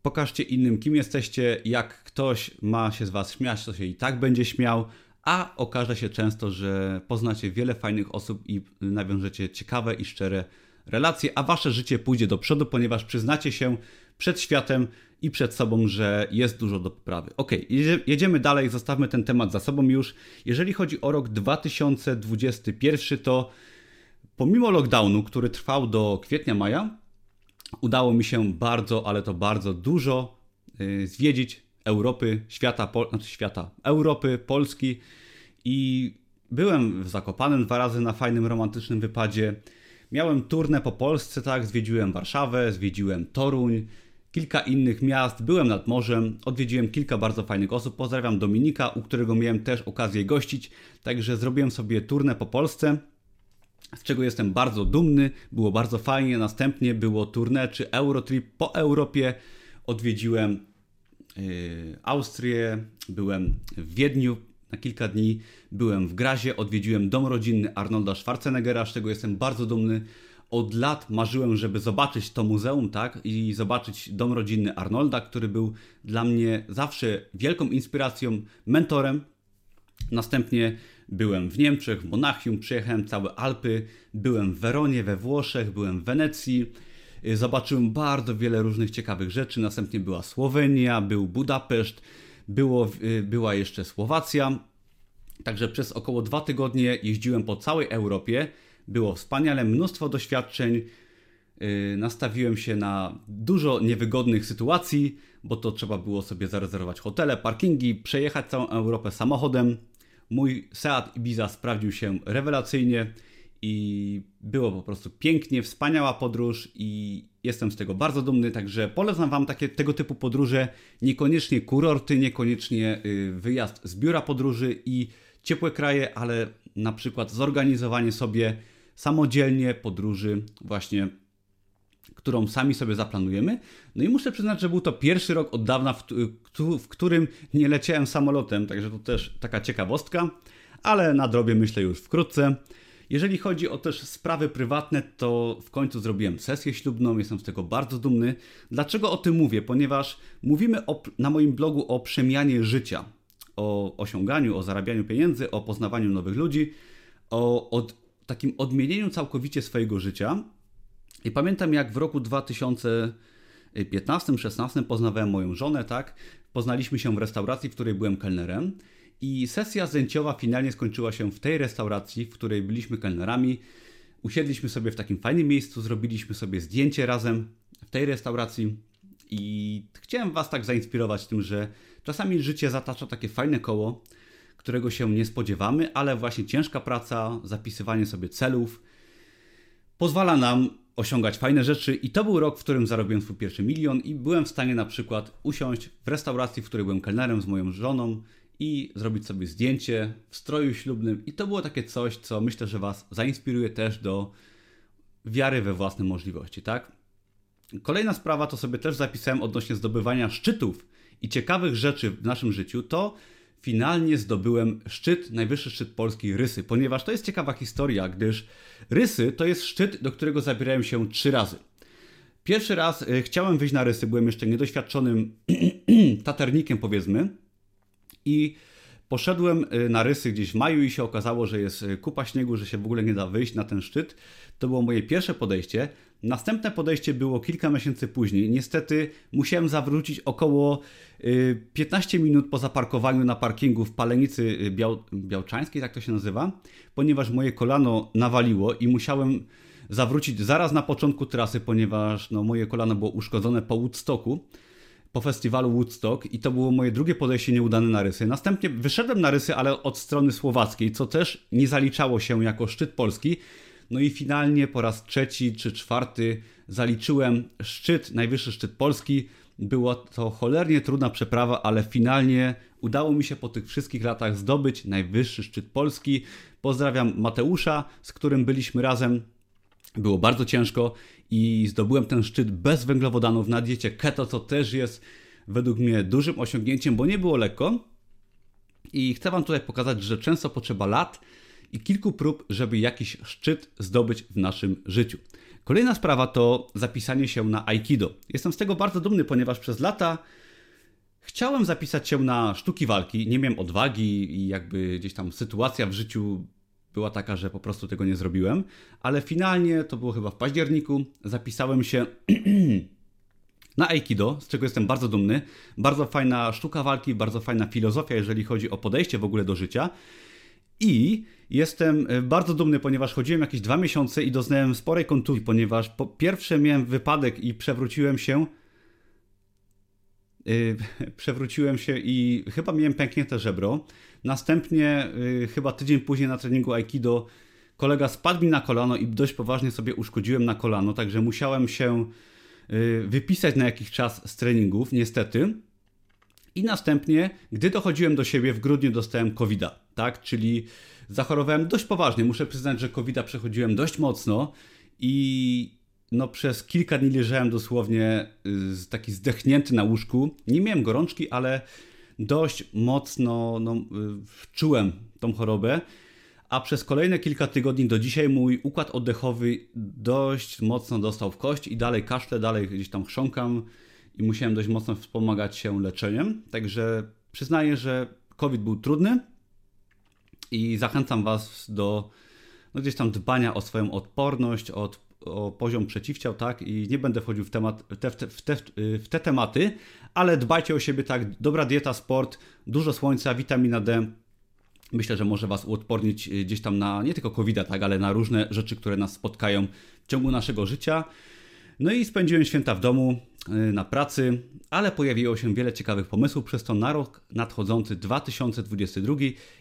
Pokażcie innym, kim jesteście. Jak ktoś ma się z Was śmiać, to się i tak będzie śmiał, a okaże się często, że poznacie wiele fajnych osób i nawiążecie ciekawe i szczere relacje, a Wasze życie pójdzie do przodu, ponieważ przyznacie się przed światem, i przed sobą, że jest dużo do poprawy. Ok, jedziemy dalej, zostawmy ten temat za sobą już. Jeżeli chodzi o rok 2021, to pomimo lockdownu, który trwał do kwietnia-maja, udało mi się bardzo, ale to bardzo dużo y, zwiedzić Europy, świata, Pol znaczy świata, Europy, Polski i byłem w Zakopanem dwa razy na fajnym, romantycznym wypadzie. Miałem turnę po Polsce, tak, zwiedziłem Warszawę, zwiedziłem Toruń, kilka innych miast, byłem nad morzem, odwiedziłem kilka bardzo fajnych osób. Pozdrawiam Dominika, u którego miałem też okazję gościć, także zrobiłem sobie turnę po Polsce, z czego jestem bardzo dumny, było bardzo fajnie. Następnie było turnę czy Eurotrip po Europie. Odwiedziłem yy, Austrię, byłem w Wiedniu na kilka dni, byłem w Grazie, odwiedziłem dom rodzinny Arnolda Schwarzeneggera, z czego jestem bardzo dumny od lat marzyłem, żeby zobaczyć to muzeum, tak, i zobaczyć dom rodzinny Arnolda, który był dla mnie zawsze wielką inspiracją, mentorem. Następnie byłem w Niemczech, w Monachium, przejechałem całe Alpy, byłem w Weronie, we Włoszech, byłem w Wenecji. Zobaczyłem bardzo wiele różnych ciekawych rzeczy. Następnie była Słowenia, był Budapeszt, było, była jeszcze Słowacja. Także przez około dwa tygodnie jeździłem po całej Europie było wspaniale, mnóstwo doświadczeń. Y, nastawiłem się na dużo niewygodnych sytuacji, bo to trzeba było sobie zarezerwować hotele, parkingi, przejechać całą Europę samochodem. Mój Seat Ibiza sprawdził się rewelacyjnie i było po prostu pięknie, wspaniała podróż i jestem z tego bardzo dumny, także polecam Wam takie tego typu podróże, niekoniecznie kurorty, niekoniecznie y, wyjazd z biura podróży i ciepłe kraje, ale na przykład zorganizowanie sobie samodzielnie podróży właśnie którą sami sobie zaplanujemy. No i muszę przyznać, że był to pierwszy rok od dawna, w, w, którym nie leciałem samolotem, także to też taka ciekawostka, ale nadrobię myślę już wkrótce. Jeżeli chodzi o też sprawy prywatne, to w końcu zrobiłem sesję ślubną, jestem z tego bardzo dumny. Dlaczego o tym mówię? Ponieważ mówimy o, na moim blogu o przemianie życia, o osiąganiu, o zarabianiu pieniędzy, o poznawaniu nowych ludzi, o od, takim odmienieniu całkowicie swojego życia. I pamiętam, jak w roku 2015-16 poznawałem moją żonę, tak? Poznaliśmy się w restauracji, w której byłem kelnerem. I sesja zdjęciowa finalnie skończyła się w tej restauracji, w której byliśmy kelnerami. Usiedliśmy sobie w takim fajnym miejscu, zrobiliśmy sobie zdjęcie razem w tej restauracji. I chciałem Was tak zainspirować tym, że czasami życie zatacza takie fajne koło, którego się nie spodziewamy, ale właśnie ciężka praca, zapisywanie sobie celów pozwala nam osiągać fajne rzeczy i to był rok, w którym zarobiłem swój pierwszy milion i byłem w stanie na przykład usiąść w restauracji, w której byłem kelnerem z moją żoną i zrobić sobie zdjęcie w stroju ślubnym i to było takie coś, co myślę, że Was zainspiruje też do wiary we własne możliwości, tak? Kolejna sprawa to sobie też zapisałem odnośnie zdobywania szczytów i ciekawych rzeczy w naszym życiu, to finalnie zdobyłem szczyt, najwyższy szczyt Polski Rysy, ponieważ to jest ciekawa historia, gdyż Rysy to jest szczyt, do którego zabierałem się trzy razy. Pierwszy raz y, chciałem wyjść na Rysy, byłem jeszcze niedoświadczonym taternikiem powiedzmy i poszedłem y, na Rysy gdzieś w maju i się okazało, że jest y, kupa śniegu, że się w ogóle nie da wyjść na ten szczyt. To było moje pierwsze podejście. Następne podejście było kilka miesięcy później. Niestety musiałem zawrócić około 15 y, minut po zaparkowaniu na parkingu w Palenicy y, Biał, Białczańskiej, tak to się nazywa, ponieważ moje kolano nawaliło i musiałem zawrócić zaraz na początku trasy, ponieważ no, moje kolano było uszkodzone po Woodstocku, po festiwalu Woodstock i to było moje drugie podejście nieudane na rysy. Następnie wyszedłem na rysy, ale od strony słowackiej, co też nie zaliczało się jako szczyt polski, no i finalnie po raz trzeci czy czwarty zaliczyłem szczyt, najwyższy szczyt Polski. Była to cholernie trudna przeprawa, ale finalnie udało mi się po tych wszystkich latach zdobyć najwyższy szczyt Polski. Pozdrawiam Mateusza, z którym byliśmy razem. Było bardzo ciężko i zdobyłem ten szczyt bez węglowodanów na diecie keto, co też jest według mnie dużym osiągnięciem, bo nie było lekko. I chcę Wam tutaj pokazać, że często potrzeba lat, i kilku prób, żeby jakiś szczyt zdobyć w naszym życiu. Kolejna sprawa to zapisanie się na Aikido. Jestem z tego bardzo dumny, ponieważ przez lata chciałem zapisać się na sztuki walki, nie miałem odwagi i jakby gdzieś tam sytuacja w życiu była taka, że po prostu tego nie zrobiłem, ale finalnie to było chyba w październiku, zapisałem się na Aikido, z czego jestem bardzo dumny. Bardzo fajna sztuka walki, bardzo fajna filozofia, jeżeli chodzi o podejście w ogóle do życia. I jestem e, bardzo dumny, ponieważ chodziłem jakieś dwa miesiące i doznałem sporej kontuzji, ponieważ po pierwsze miałem wypadek i przewróciłem się. Yy, przewróciłem się i chyba miałem pęknięte żebro. Następnie, yy, chyba tydzień później na treningu Aikido, kolega spadł mi na kolano i dość poważnie sobie uszkodziłem na kolano, także musiałem się y, wypisać na jakiś czas z treningów, niestety. I następnie, gdy dochodziłem do siebie, w grudniu dostałem covid tak? Czyli zachorowałem dość poważnie. Muszę przyznać, że covid przechodziłem dość mocno i no przez kilka dni leżałem dosłownie y, taki zdechnięty na łóżku. Nie miałem gorączki, ale dość mocno no, y, czułem tą chorobę. A przez kolejne kilka tygodni do dzisiaj mój układ oddechowy dość mocno dostał w kość i dalej kaszle, dalej gdzieś tam chrząkam i musiałem dość mocno wspomagać się leczeniem. Także przyznaję, że COVID był trudny i zachęcam Was do no, gdzieś tam dbania o swoją odporność, o, o poziom przeciwciał, tak? I nie będę wchodził w, temat, te, w, te, w, te, w te tematy, ale dbajcie o siebie, tak? Dobra dieta, sport, dużo słońca, witamina D. Myślę, że może Was uodpornić y, gdzieś tam na nie tylko covid tak, ale na różne rzeczy, które nas spotkają w ciągu naszego życia. No i spędziłem święta w domu, y, na pracy, ale pojawiło się wiele ciekawych pomysłów przez to na rok nadchodzący 2022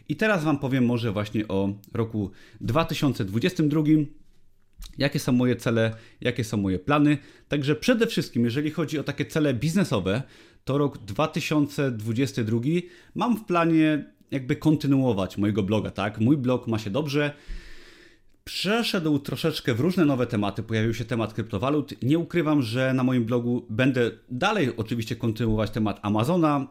i teraz Wam powiem może właśnie o roku 2022. Jakie są moje cele, jakie są moje plany. Także przede wszystkim, jeżeli chodzi o takie cele biznesowe, to rok 2022 mam w planie jakby kontynuować mojego bloga, tak? Mój blog ma się dobrze przeszedł troszeczkę w różne nowe tematy. Pojawił się temat kryptowalut. Nie ukrywam, że na moim blogu będę dalej oczywiście kontynuować temat Amazona.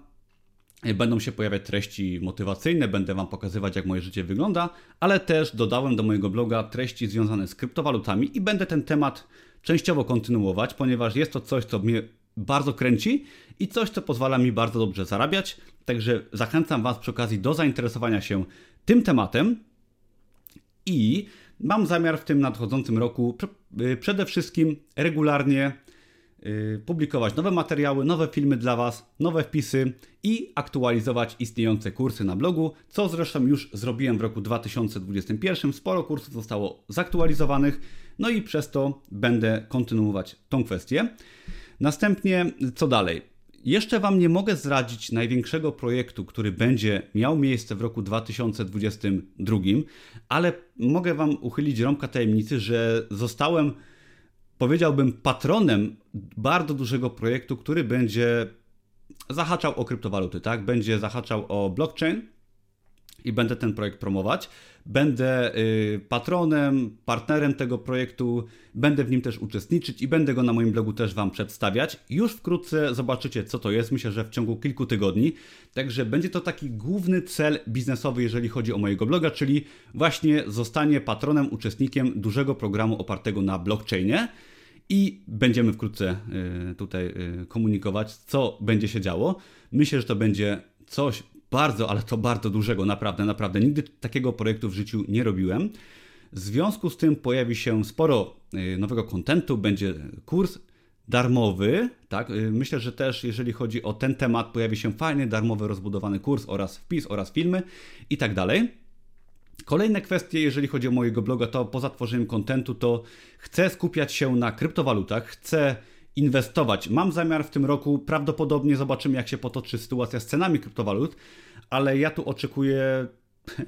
Będą się pojawiać treści motywacyjne, będę Wam pokazywać, jak moje życie wygląda, ale też dodałem do mojego bloga treści związane z kryptowalutami i będę ten temat częściowo kontynuować, ponieważ jest to coś, co mnie bardzo kręci i coś, co pozwala mi bardzo dobrze zarabiać. Także zachęcam Was przy okazji do zainteresowania się tym tematem i Mam zamiar w tym nadchodzącym roku y, przede wszystkim regularnie y, publikować nowe materiały, nowe filmy dla Was, nowe wpisy i aktualizować istniejące kursy na blogu, co zresztą już zrobiłem w roku 2021. Sporo kursów zostało zaktualizowanych, no i przez to będę kontynuować tą kwestię. Następnie, co dalej? Jeszcze Wam nie mogę zdradzić największego projektu, który będzie miał miejsce w roku 2022, ale mogę Wam uchylić rąbka tajemnicy, że zostałem, powiedziałbym, patronem bardzo dużego projektu, który będzie zahaczał o kryptowaluty, tak? Będzie zahaczał o blockchain i będę ten projekt promować. Będę y, patronem, partnerem tego projektu, będę w nim też uczestniczyć i będę go na moim blogu też Wam przedstawiać. Już wkrótce zobaczycie, co to jest, myślę, że w ciągu kilku tygodni. Także będzie to taki główny cel biznesowy, jeżeli chodzi o mojego bloga, czyli właśnie zostanie patronem, uczestnikiem dużego programu opartego na blockchainie. I będziemy wkrótce y, tutaj y, komunikować, co będzie się działo. Myślę, że to będzie coś bardzo, ale to bardzo dużego, naprawdę, naprawdę. Nigdy takiego projektu w życiu nie robiłem. W związku z tym pojawi się sporo y, nowego kontentu, będzie kurs darmowy, tak? Y, myślę, że też jeżeli chodzi o ten temat, pojawi się fajny, darmowy, rozbudowany kurs oraz wpis oraz filmy i tak dalej. Kolejne kwestie, jeżeli chodzi o mojego bloga, to poza tworzeniem kontentu, to chcę skupiać się na kryptowalutach, chcę inwestować. Mam zamiar w tym roku, prawdopodobnie zobaczymy, jak się potoczy sytuacja z cenami kryptowalut, ale ja tu oczekuję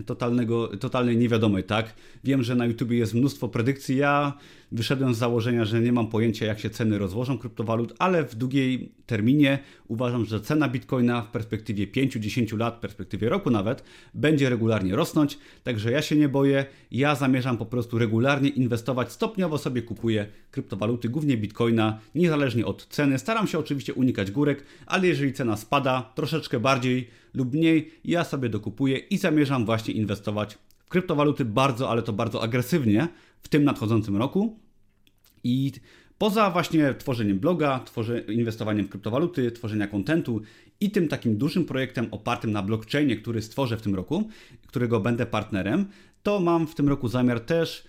totalnego, totalnej niewiadomej, tak? Wiem, że na YouTube jest mnóstwo predykcji. Ja wyszedłem z założenia, że nie mam pojęcia, jak się ceny rozłożą kryptowalut, ale w długiej terminie uważam, że cena bitcoina w perspektywie 5-10 lat, w perspektywie roku nawet, będzie regularnie rosnąć. Także ja się nie boję. Ja zamierzam po prostu regularnie inwestować. Stopniowo sobie kupuję kryptowaluty, głównie bitcoina, niezależnie od ceny. Staram się oczywiście unikać górek, ale jeżeli cena spada troszeczkę bardziej lub mniej, ja sobie dokupuję i zamierzam właśnie inwestować w kryptowaluty bardzo, ale to bardzo agresywnie w tym nadchodzącym roku. I poza właśnie tworzeniem bloga, tworzy, inwestowaniem w kryptowaluty, tworzenia kontentu i tym takim dużym projektem opartym na blockchainie, który stworzę w tym roku, którego będę partnerem, to mam w tym roku zamiar też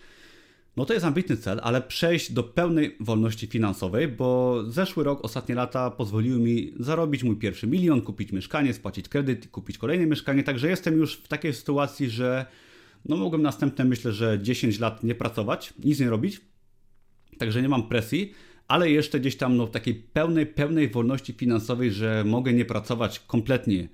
no to jest ambitny cel, ale przejść do pełnej wolności finansowej, bo zeszły rok, ostatnie lata pozwoliły mi zarobić mój pierwszy milion, kupić mieszkanie, spłacić kredyt, kupić kolejne mieszkanie, także jestem już w takiej sytuacji, że no mogłem następne, myślę, że 10 lat nie pracować, nic nie robić, także nie mam presji, ale jeszcze gdzieś tam no, takiej pełnej, pełnej wolności finansowej, że mogę nie pracować kompletnie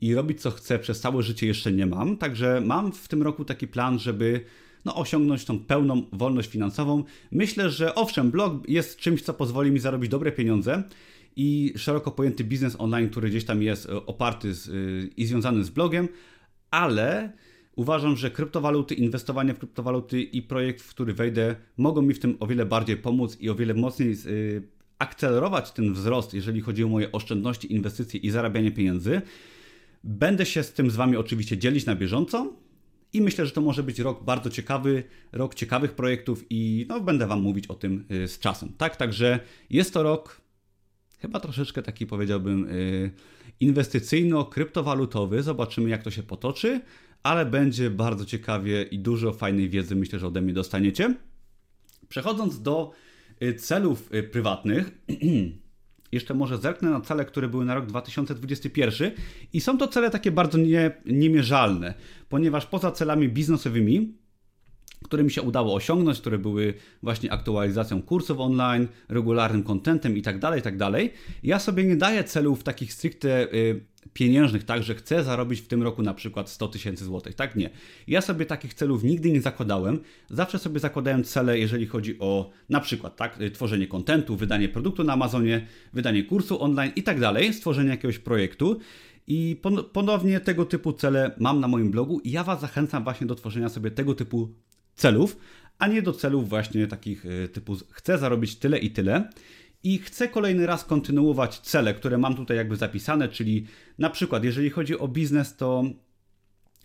i robić co chcę przez całe życie jeszcze nie mam, także mam w tym roku taki plan, żeby no, osiągnąć tą pełną wolność finansową. Myślę, że owszem, blog jest czymś, co pozwoli mi zarobić dobre pieniądze i szeroko pojęty biznes online, który gdzieś tam jest e, oparty z, e, i związany z blogiem, ale uważam, że kryptowaluty, inwestowanie w kryptowaluty i projekt, w który wejdę, mogą mi w tym o wiele bardziej pomóc i o wiele mocniej e, akcelerować ten wzrost, jeżeli chodzi o moje oszczędności, inwestycje i zarabianie pieniędzy. Będę się z tym z Wami oczywiście dzielić na bieżąco i myślę, że to może być rok bardzo ciekawy, rok ciekawych projektów i no, będę Wam mówić o tym z czasem. Tak, także jest to rok chyba troszeczkę taki powiedziałbym y, inwestycyjno-kryptowalutowy. Zobaczymy jak to się potoczy, ale będzie bardzo ciekawie i dużo fajnej wiedzy myślę, że ode mnie dostaniecie. Przechodząc do y, celów y, prywatnych, jeszcze może zerknę na cele, które były na rok 2021 i są to cele takie bardzo nie, niemierzalne, ponieważ poza celami biznesowymi które mi się udało osiągnąć, które były właśnie aktualizacją kursów online, regularnym kontentem itd., tak itd. Tak ja sobie nie daję celów takich stricte y, pieniężnych, tak, że chcę zarobić w tym roku na przykład 100 tysięcy złotych. Tak nie. Ja sobie takich celów nigdy nie zakładałem. Zawsze sobie zakładałem cele, jeżeli chodzi o na przykład tak, y, tworzenie kontentu, wydanie produktu na Amazonie, wydanie kursu online i tak stworzenie jakiegoś projektu. I ponownie tego typu cele mam na moim blogu i ja Was zachęcam właśnie do tworzenia sobie tego typu celów, a nie do celów właśnie takich e, typu chcę zarobić tyle i tyle. I chcę kolejny raz kontynuować cele, które mam tutaj jakby zapisane, czyli na przykład jeżeli chodzi o biznes, to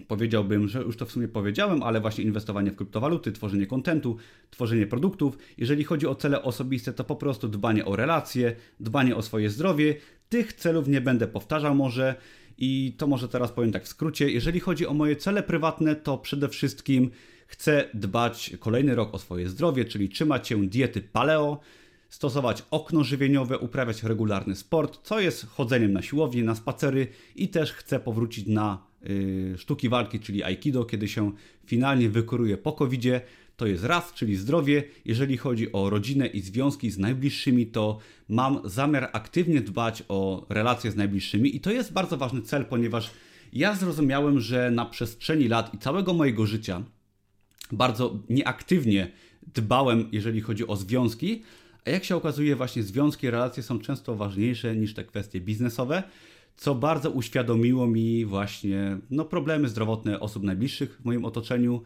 powiedziałbym, że już to w sumie powiedziałem, ale właśnie inwestowanie w kryptowaluty, tworzenie kontentu, tworzenie produktów. Jeżeli chodzi o cele osobiste, to po prostu dbanie o relacje, dbanie o swoje zdrowie. Tych celów nie będę powtarzał może i to może teraz powiem tak w skrócie. Jeżeli chodzi o moje cele prywatne, to przede wszystkim Chcę dbać kolejny rok o swoje zdrowie, czyli trzymać się diety paleo, stosować okno żywieniowe, uprawiać regularny sport, co jest chodzeniem na siłownię, na spacery i też chcę powrócić na y, sztuki walki, czyli aikido, kiedy się finalnie wykuruje po covid -zie. To jest raz, czyli zdrowie. Jeżeli chodzi o rodzinę i związki z najbliższymi, to mam zamiar aktywnie dbać o relacje z najbliższymi i to jest bardzo ważny cel, ponieważ ja zrozumiałem, że na przestrzeni lat i całego mojego życia bardzo nieaktywnie dbałem, jeżeli chodzi o związki, a jak się okazuje, właśnie związki, relacje są często ważniejsze niż te kwestie biznesowe, co bardzo uświadomiło mi właśnie no, problemy zdrowotne osób najbliższych w moim otoczeniu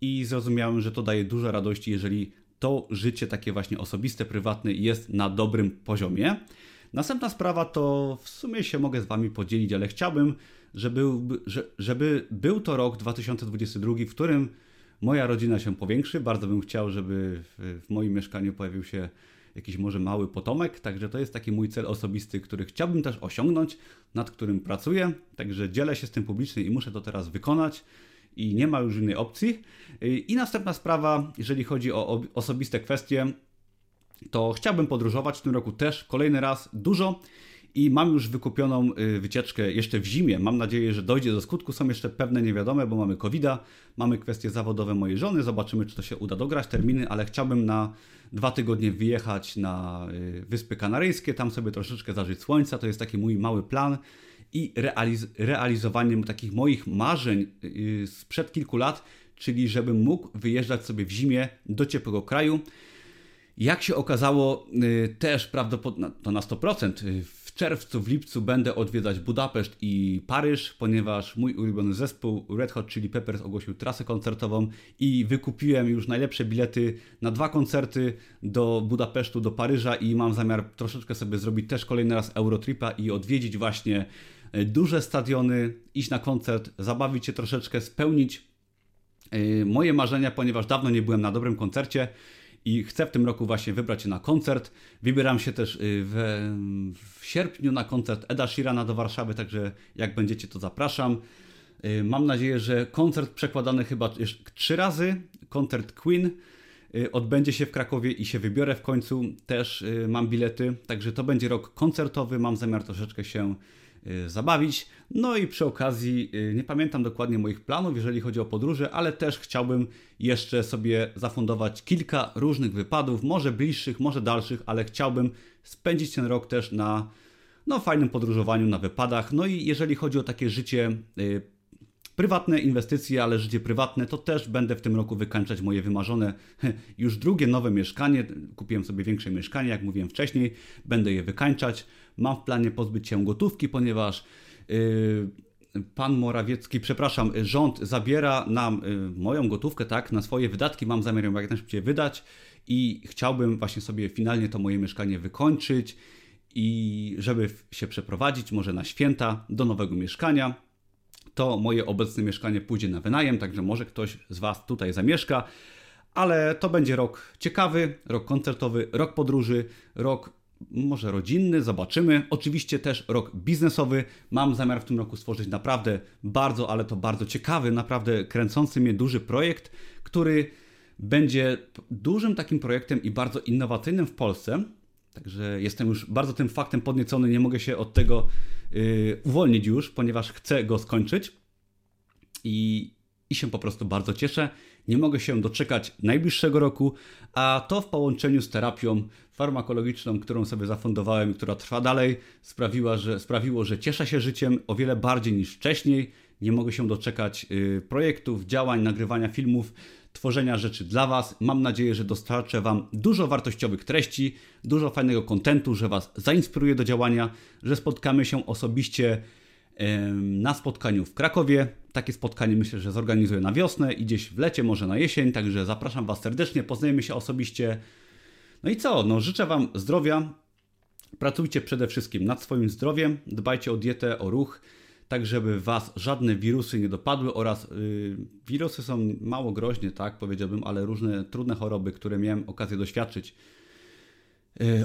i zrozumiałem, że to daje dużo radości, jeżeli to życie takie właśnie osobiste, prywatne jest na dobrym poziomie. Następna sprawa to w sumie się mogę z Wami podzielić, ale chciałbym, żeby, żeby był to rok 2022, w którym moja rodzina się powiększy. Bardzo bym chciał, żeby w, w moim mieszkaniu pojawił się jakiś może mały potomek, także to jest taki mój cel osobisty, który chciałbym też osiągnąć, nad którym pracuję, także dzielę się z tym publicznie i muszę to teraz wykonać i nie ma już innej opcji. I następna sprawa, jeżeli chodzi o osobiste kwestie, to chciałbym podróżować w tym roku też kolejny raz dużo i mam już wykupioną y, wycieczkę jeszcze w zimie. Mam nadzieję, że dojdzie do skutku. Są jeszcze pewne niewiadome, bo mamy covid mamy kwestie zawodowe mojej żony. Zobaczymy, czy to się uda dograć terminy, ale chciałbym na dwa tygodnie wyjechać na y, Wyspy Kanaryjskie, tam sobie troszeczkę zażyć słońca. To jest taki mój mały plan i realiz realizowaniem takich moich marzeń y, sprzed kilku lat, czyli żebym mógł wyjeżdżać sobie w zimie do ciepłego kraju. Jak się okazało, też prawdopodobnie to na 100%, czerwcu, w lipcu będę odwiedzać Budapeszt i Paryż, ponieważ mój ulubiony zespół Red Hot Chili Peppers ogłosił trasę koncertową i wykupiłem już najlepsze bilety na dwa koncerty do Budapesztu, do Paryża i mam zamiar troszeczkę sobie zrobić też kolejny raz Eurotripa i odwiedzić właśnie e, duże stadiony, iść na koncert, zabawić się troszeczkę, spełnić e, moje marzenia, ponieważ dawno nie byłem na dobrym koncercie i chcę w tym roku właśnie wybrać się na koncert. Wybieram się też y, w, w sierpniu na koncert Eda Sheerana do Warszawy, także jak będziecie to zapraszam. Y, mam nadzieję, że koncert przekładany chyba trzy razy, koncert Queen y, odbędzie się w Krakowie i się wybiorę w końcu. Też mam bilety, także to będzie rok koncertowy. Mam zamiar troszeczkę się zabawić. No i przy okazji y, nie pamiętam dokładnie moich planów, jeżeli chodzi o podróże, ale też chciałbym jeszcze sobie zafundować kilka różnych wypadów, może bliższych, może dalszych, ale chciałbym spędzić ten rok też na no, fajnym podróżowaniu, na wypadach. No i jeżeli chodzi o takie życie y, prywatne inwestycje, ale życie prywatne, to też będę w tym roku wykańczać moje wymarzone, już drugie nowe mieszkanie. Kupiłem sobie większe mieszkanie, jak mówiłem wcześniej, będę je wykańczać. Mam w planie pozbyć się gotówki, ponieważ. Yy, pan Morawiecki, przepraszam, rząd zabiera nam y, moją gotówkę, tak, na swoje wydatki, mam zamiar ją jak najszybciej wydać i chciałbym właśnie sobie finalnie to moje mieszkanie wykończyć i żeby się przeprowadzić może na święta do nowego mieszkania. To moje obecne mieszkanie pójdzie na wynajem, także może ktoś z Was tutaj zamieszka, ale to będzie rok ciekawy, rok koncertowy, rok podróży, rok może rodzinny, zobaczymy. Oczywiście też rok biznesowy. Mam zamiar w tym roku stworzyć naprawdę bardzo, ale to bardzo ciekawy, naprawdę kręcący mnie duży projekt, który będzie dużym takim projektem i bardzo innowacyjnym w Polsce. Także jestem już bardzo tym faktem podniecony, nie mogę się od tego yy, uwolnić już, ponieważ chcę go skończyć i, i się po prostu bardzo cieszę. Nie mogę się doczekać najbliższego roku, a to w połączeniu z terapią farmakologiczną, którą sobie zafundowałem, która trwa dalej, sprawiła, że, sprawiło, że cieszę się życiem o wiele bardziej niż wcześniej. Nie mogę się doczekać y, projektów, działań, nagrywania filmów, tworzenia rzeczy dla Was. Mam nadzieję, że dostarczę Wam dużo wartościowych treści, dużo fajnego kontentu, że Was zainspiruję do działania, że spotkamy się osobiście na spotkaniu w Krakowie. Takie spotkanie myślę, że zorganizuję na wiosnę i gdzieś w lecie, może na jesień, także zapraszam Was serdecznie, poznajemy się osobiście. No i co? No, życzę Wam zdrowia. Pracujcie przede wszystkim nad swoim zdrowiem, dbajcie o dietę, o ruch, tak żeby Was żadne wirusy nie dopadły oraz yy, wirusy są mało groźne, tak powiedziałbym, ale różne trudne choroby, które miałem okazję doświadczyć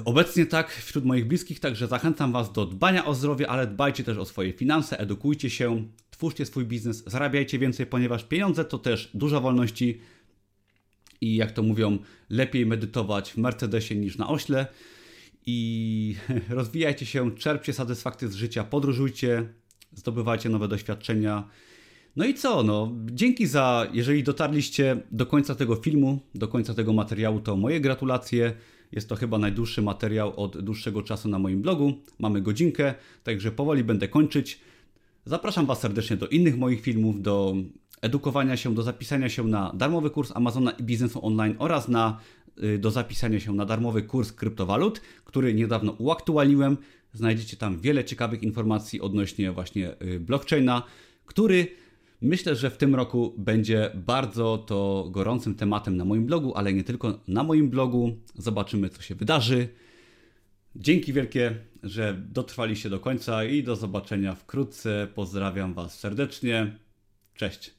obecnie tak wśród moich bliskich, także zachęcam Was do dbania o zdrowie, ale dbajcie też o swoje finanse, edukujcie się, twórzcie swój biznes, zarabiajcie więcej, ponieważ pieniądze to też dużo wolności i jak to mówią, lepiej medytować w Mercedesie niż na ośle. I rozwijajcie się, czerpcie satysfakcję z życia, podróżujcie, zdobywajcie nowe doświadczenia. No i co? No, dzięki za, jeżeli dotarliście do końca tego filmu, do końca tego materiału, to moje gratulacje. Jest to chyba najdłuższy materiał od dłuższego czasu na moim blogu. Mamy godzinkę, także powoli będę kończyć. Zapraszam Was serdecznie do innych moich filmów, do edukowania się, do zapisania się na darmowy kurs Amazona i biznesu online oraz na, y, do zapisania się na darmowy kurs kryptowalut, który niedawno uaktualniłem. Znajdziecie tam wiele ciekawych informacji odnośnie właśnie y, blockchaina, który Myślę, że w tym roku będzie bardzo to gorącym tematem na moim blogu, ale nie tylko na moim blogu. Zobaczymy, co się wydarzy. Dzięki wielkie, że dotrwaliście do końca i do zobaczenia wkrótce. Pozdrawiam Was serdecznie. Cześć.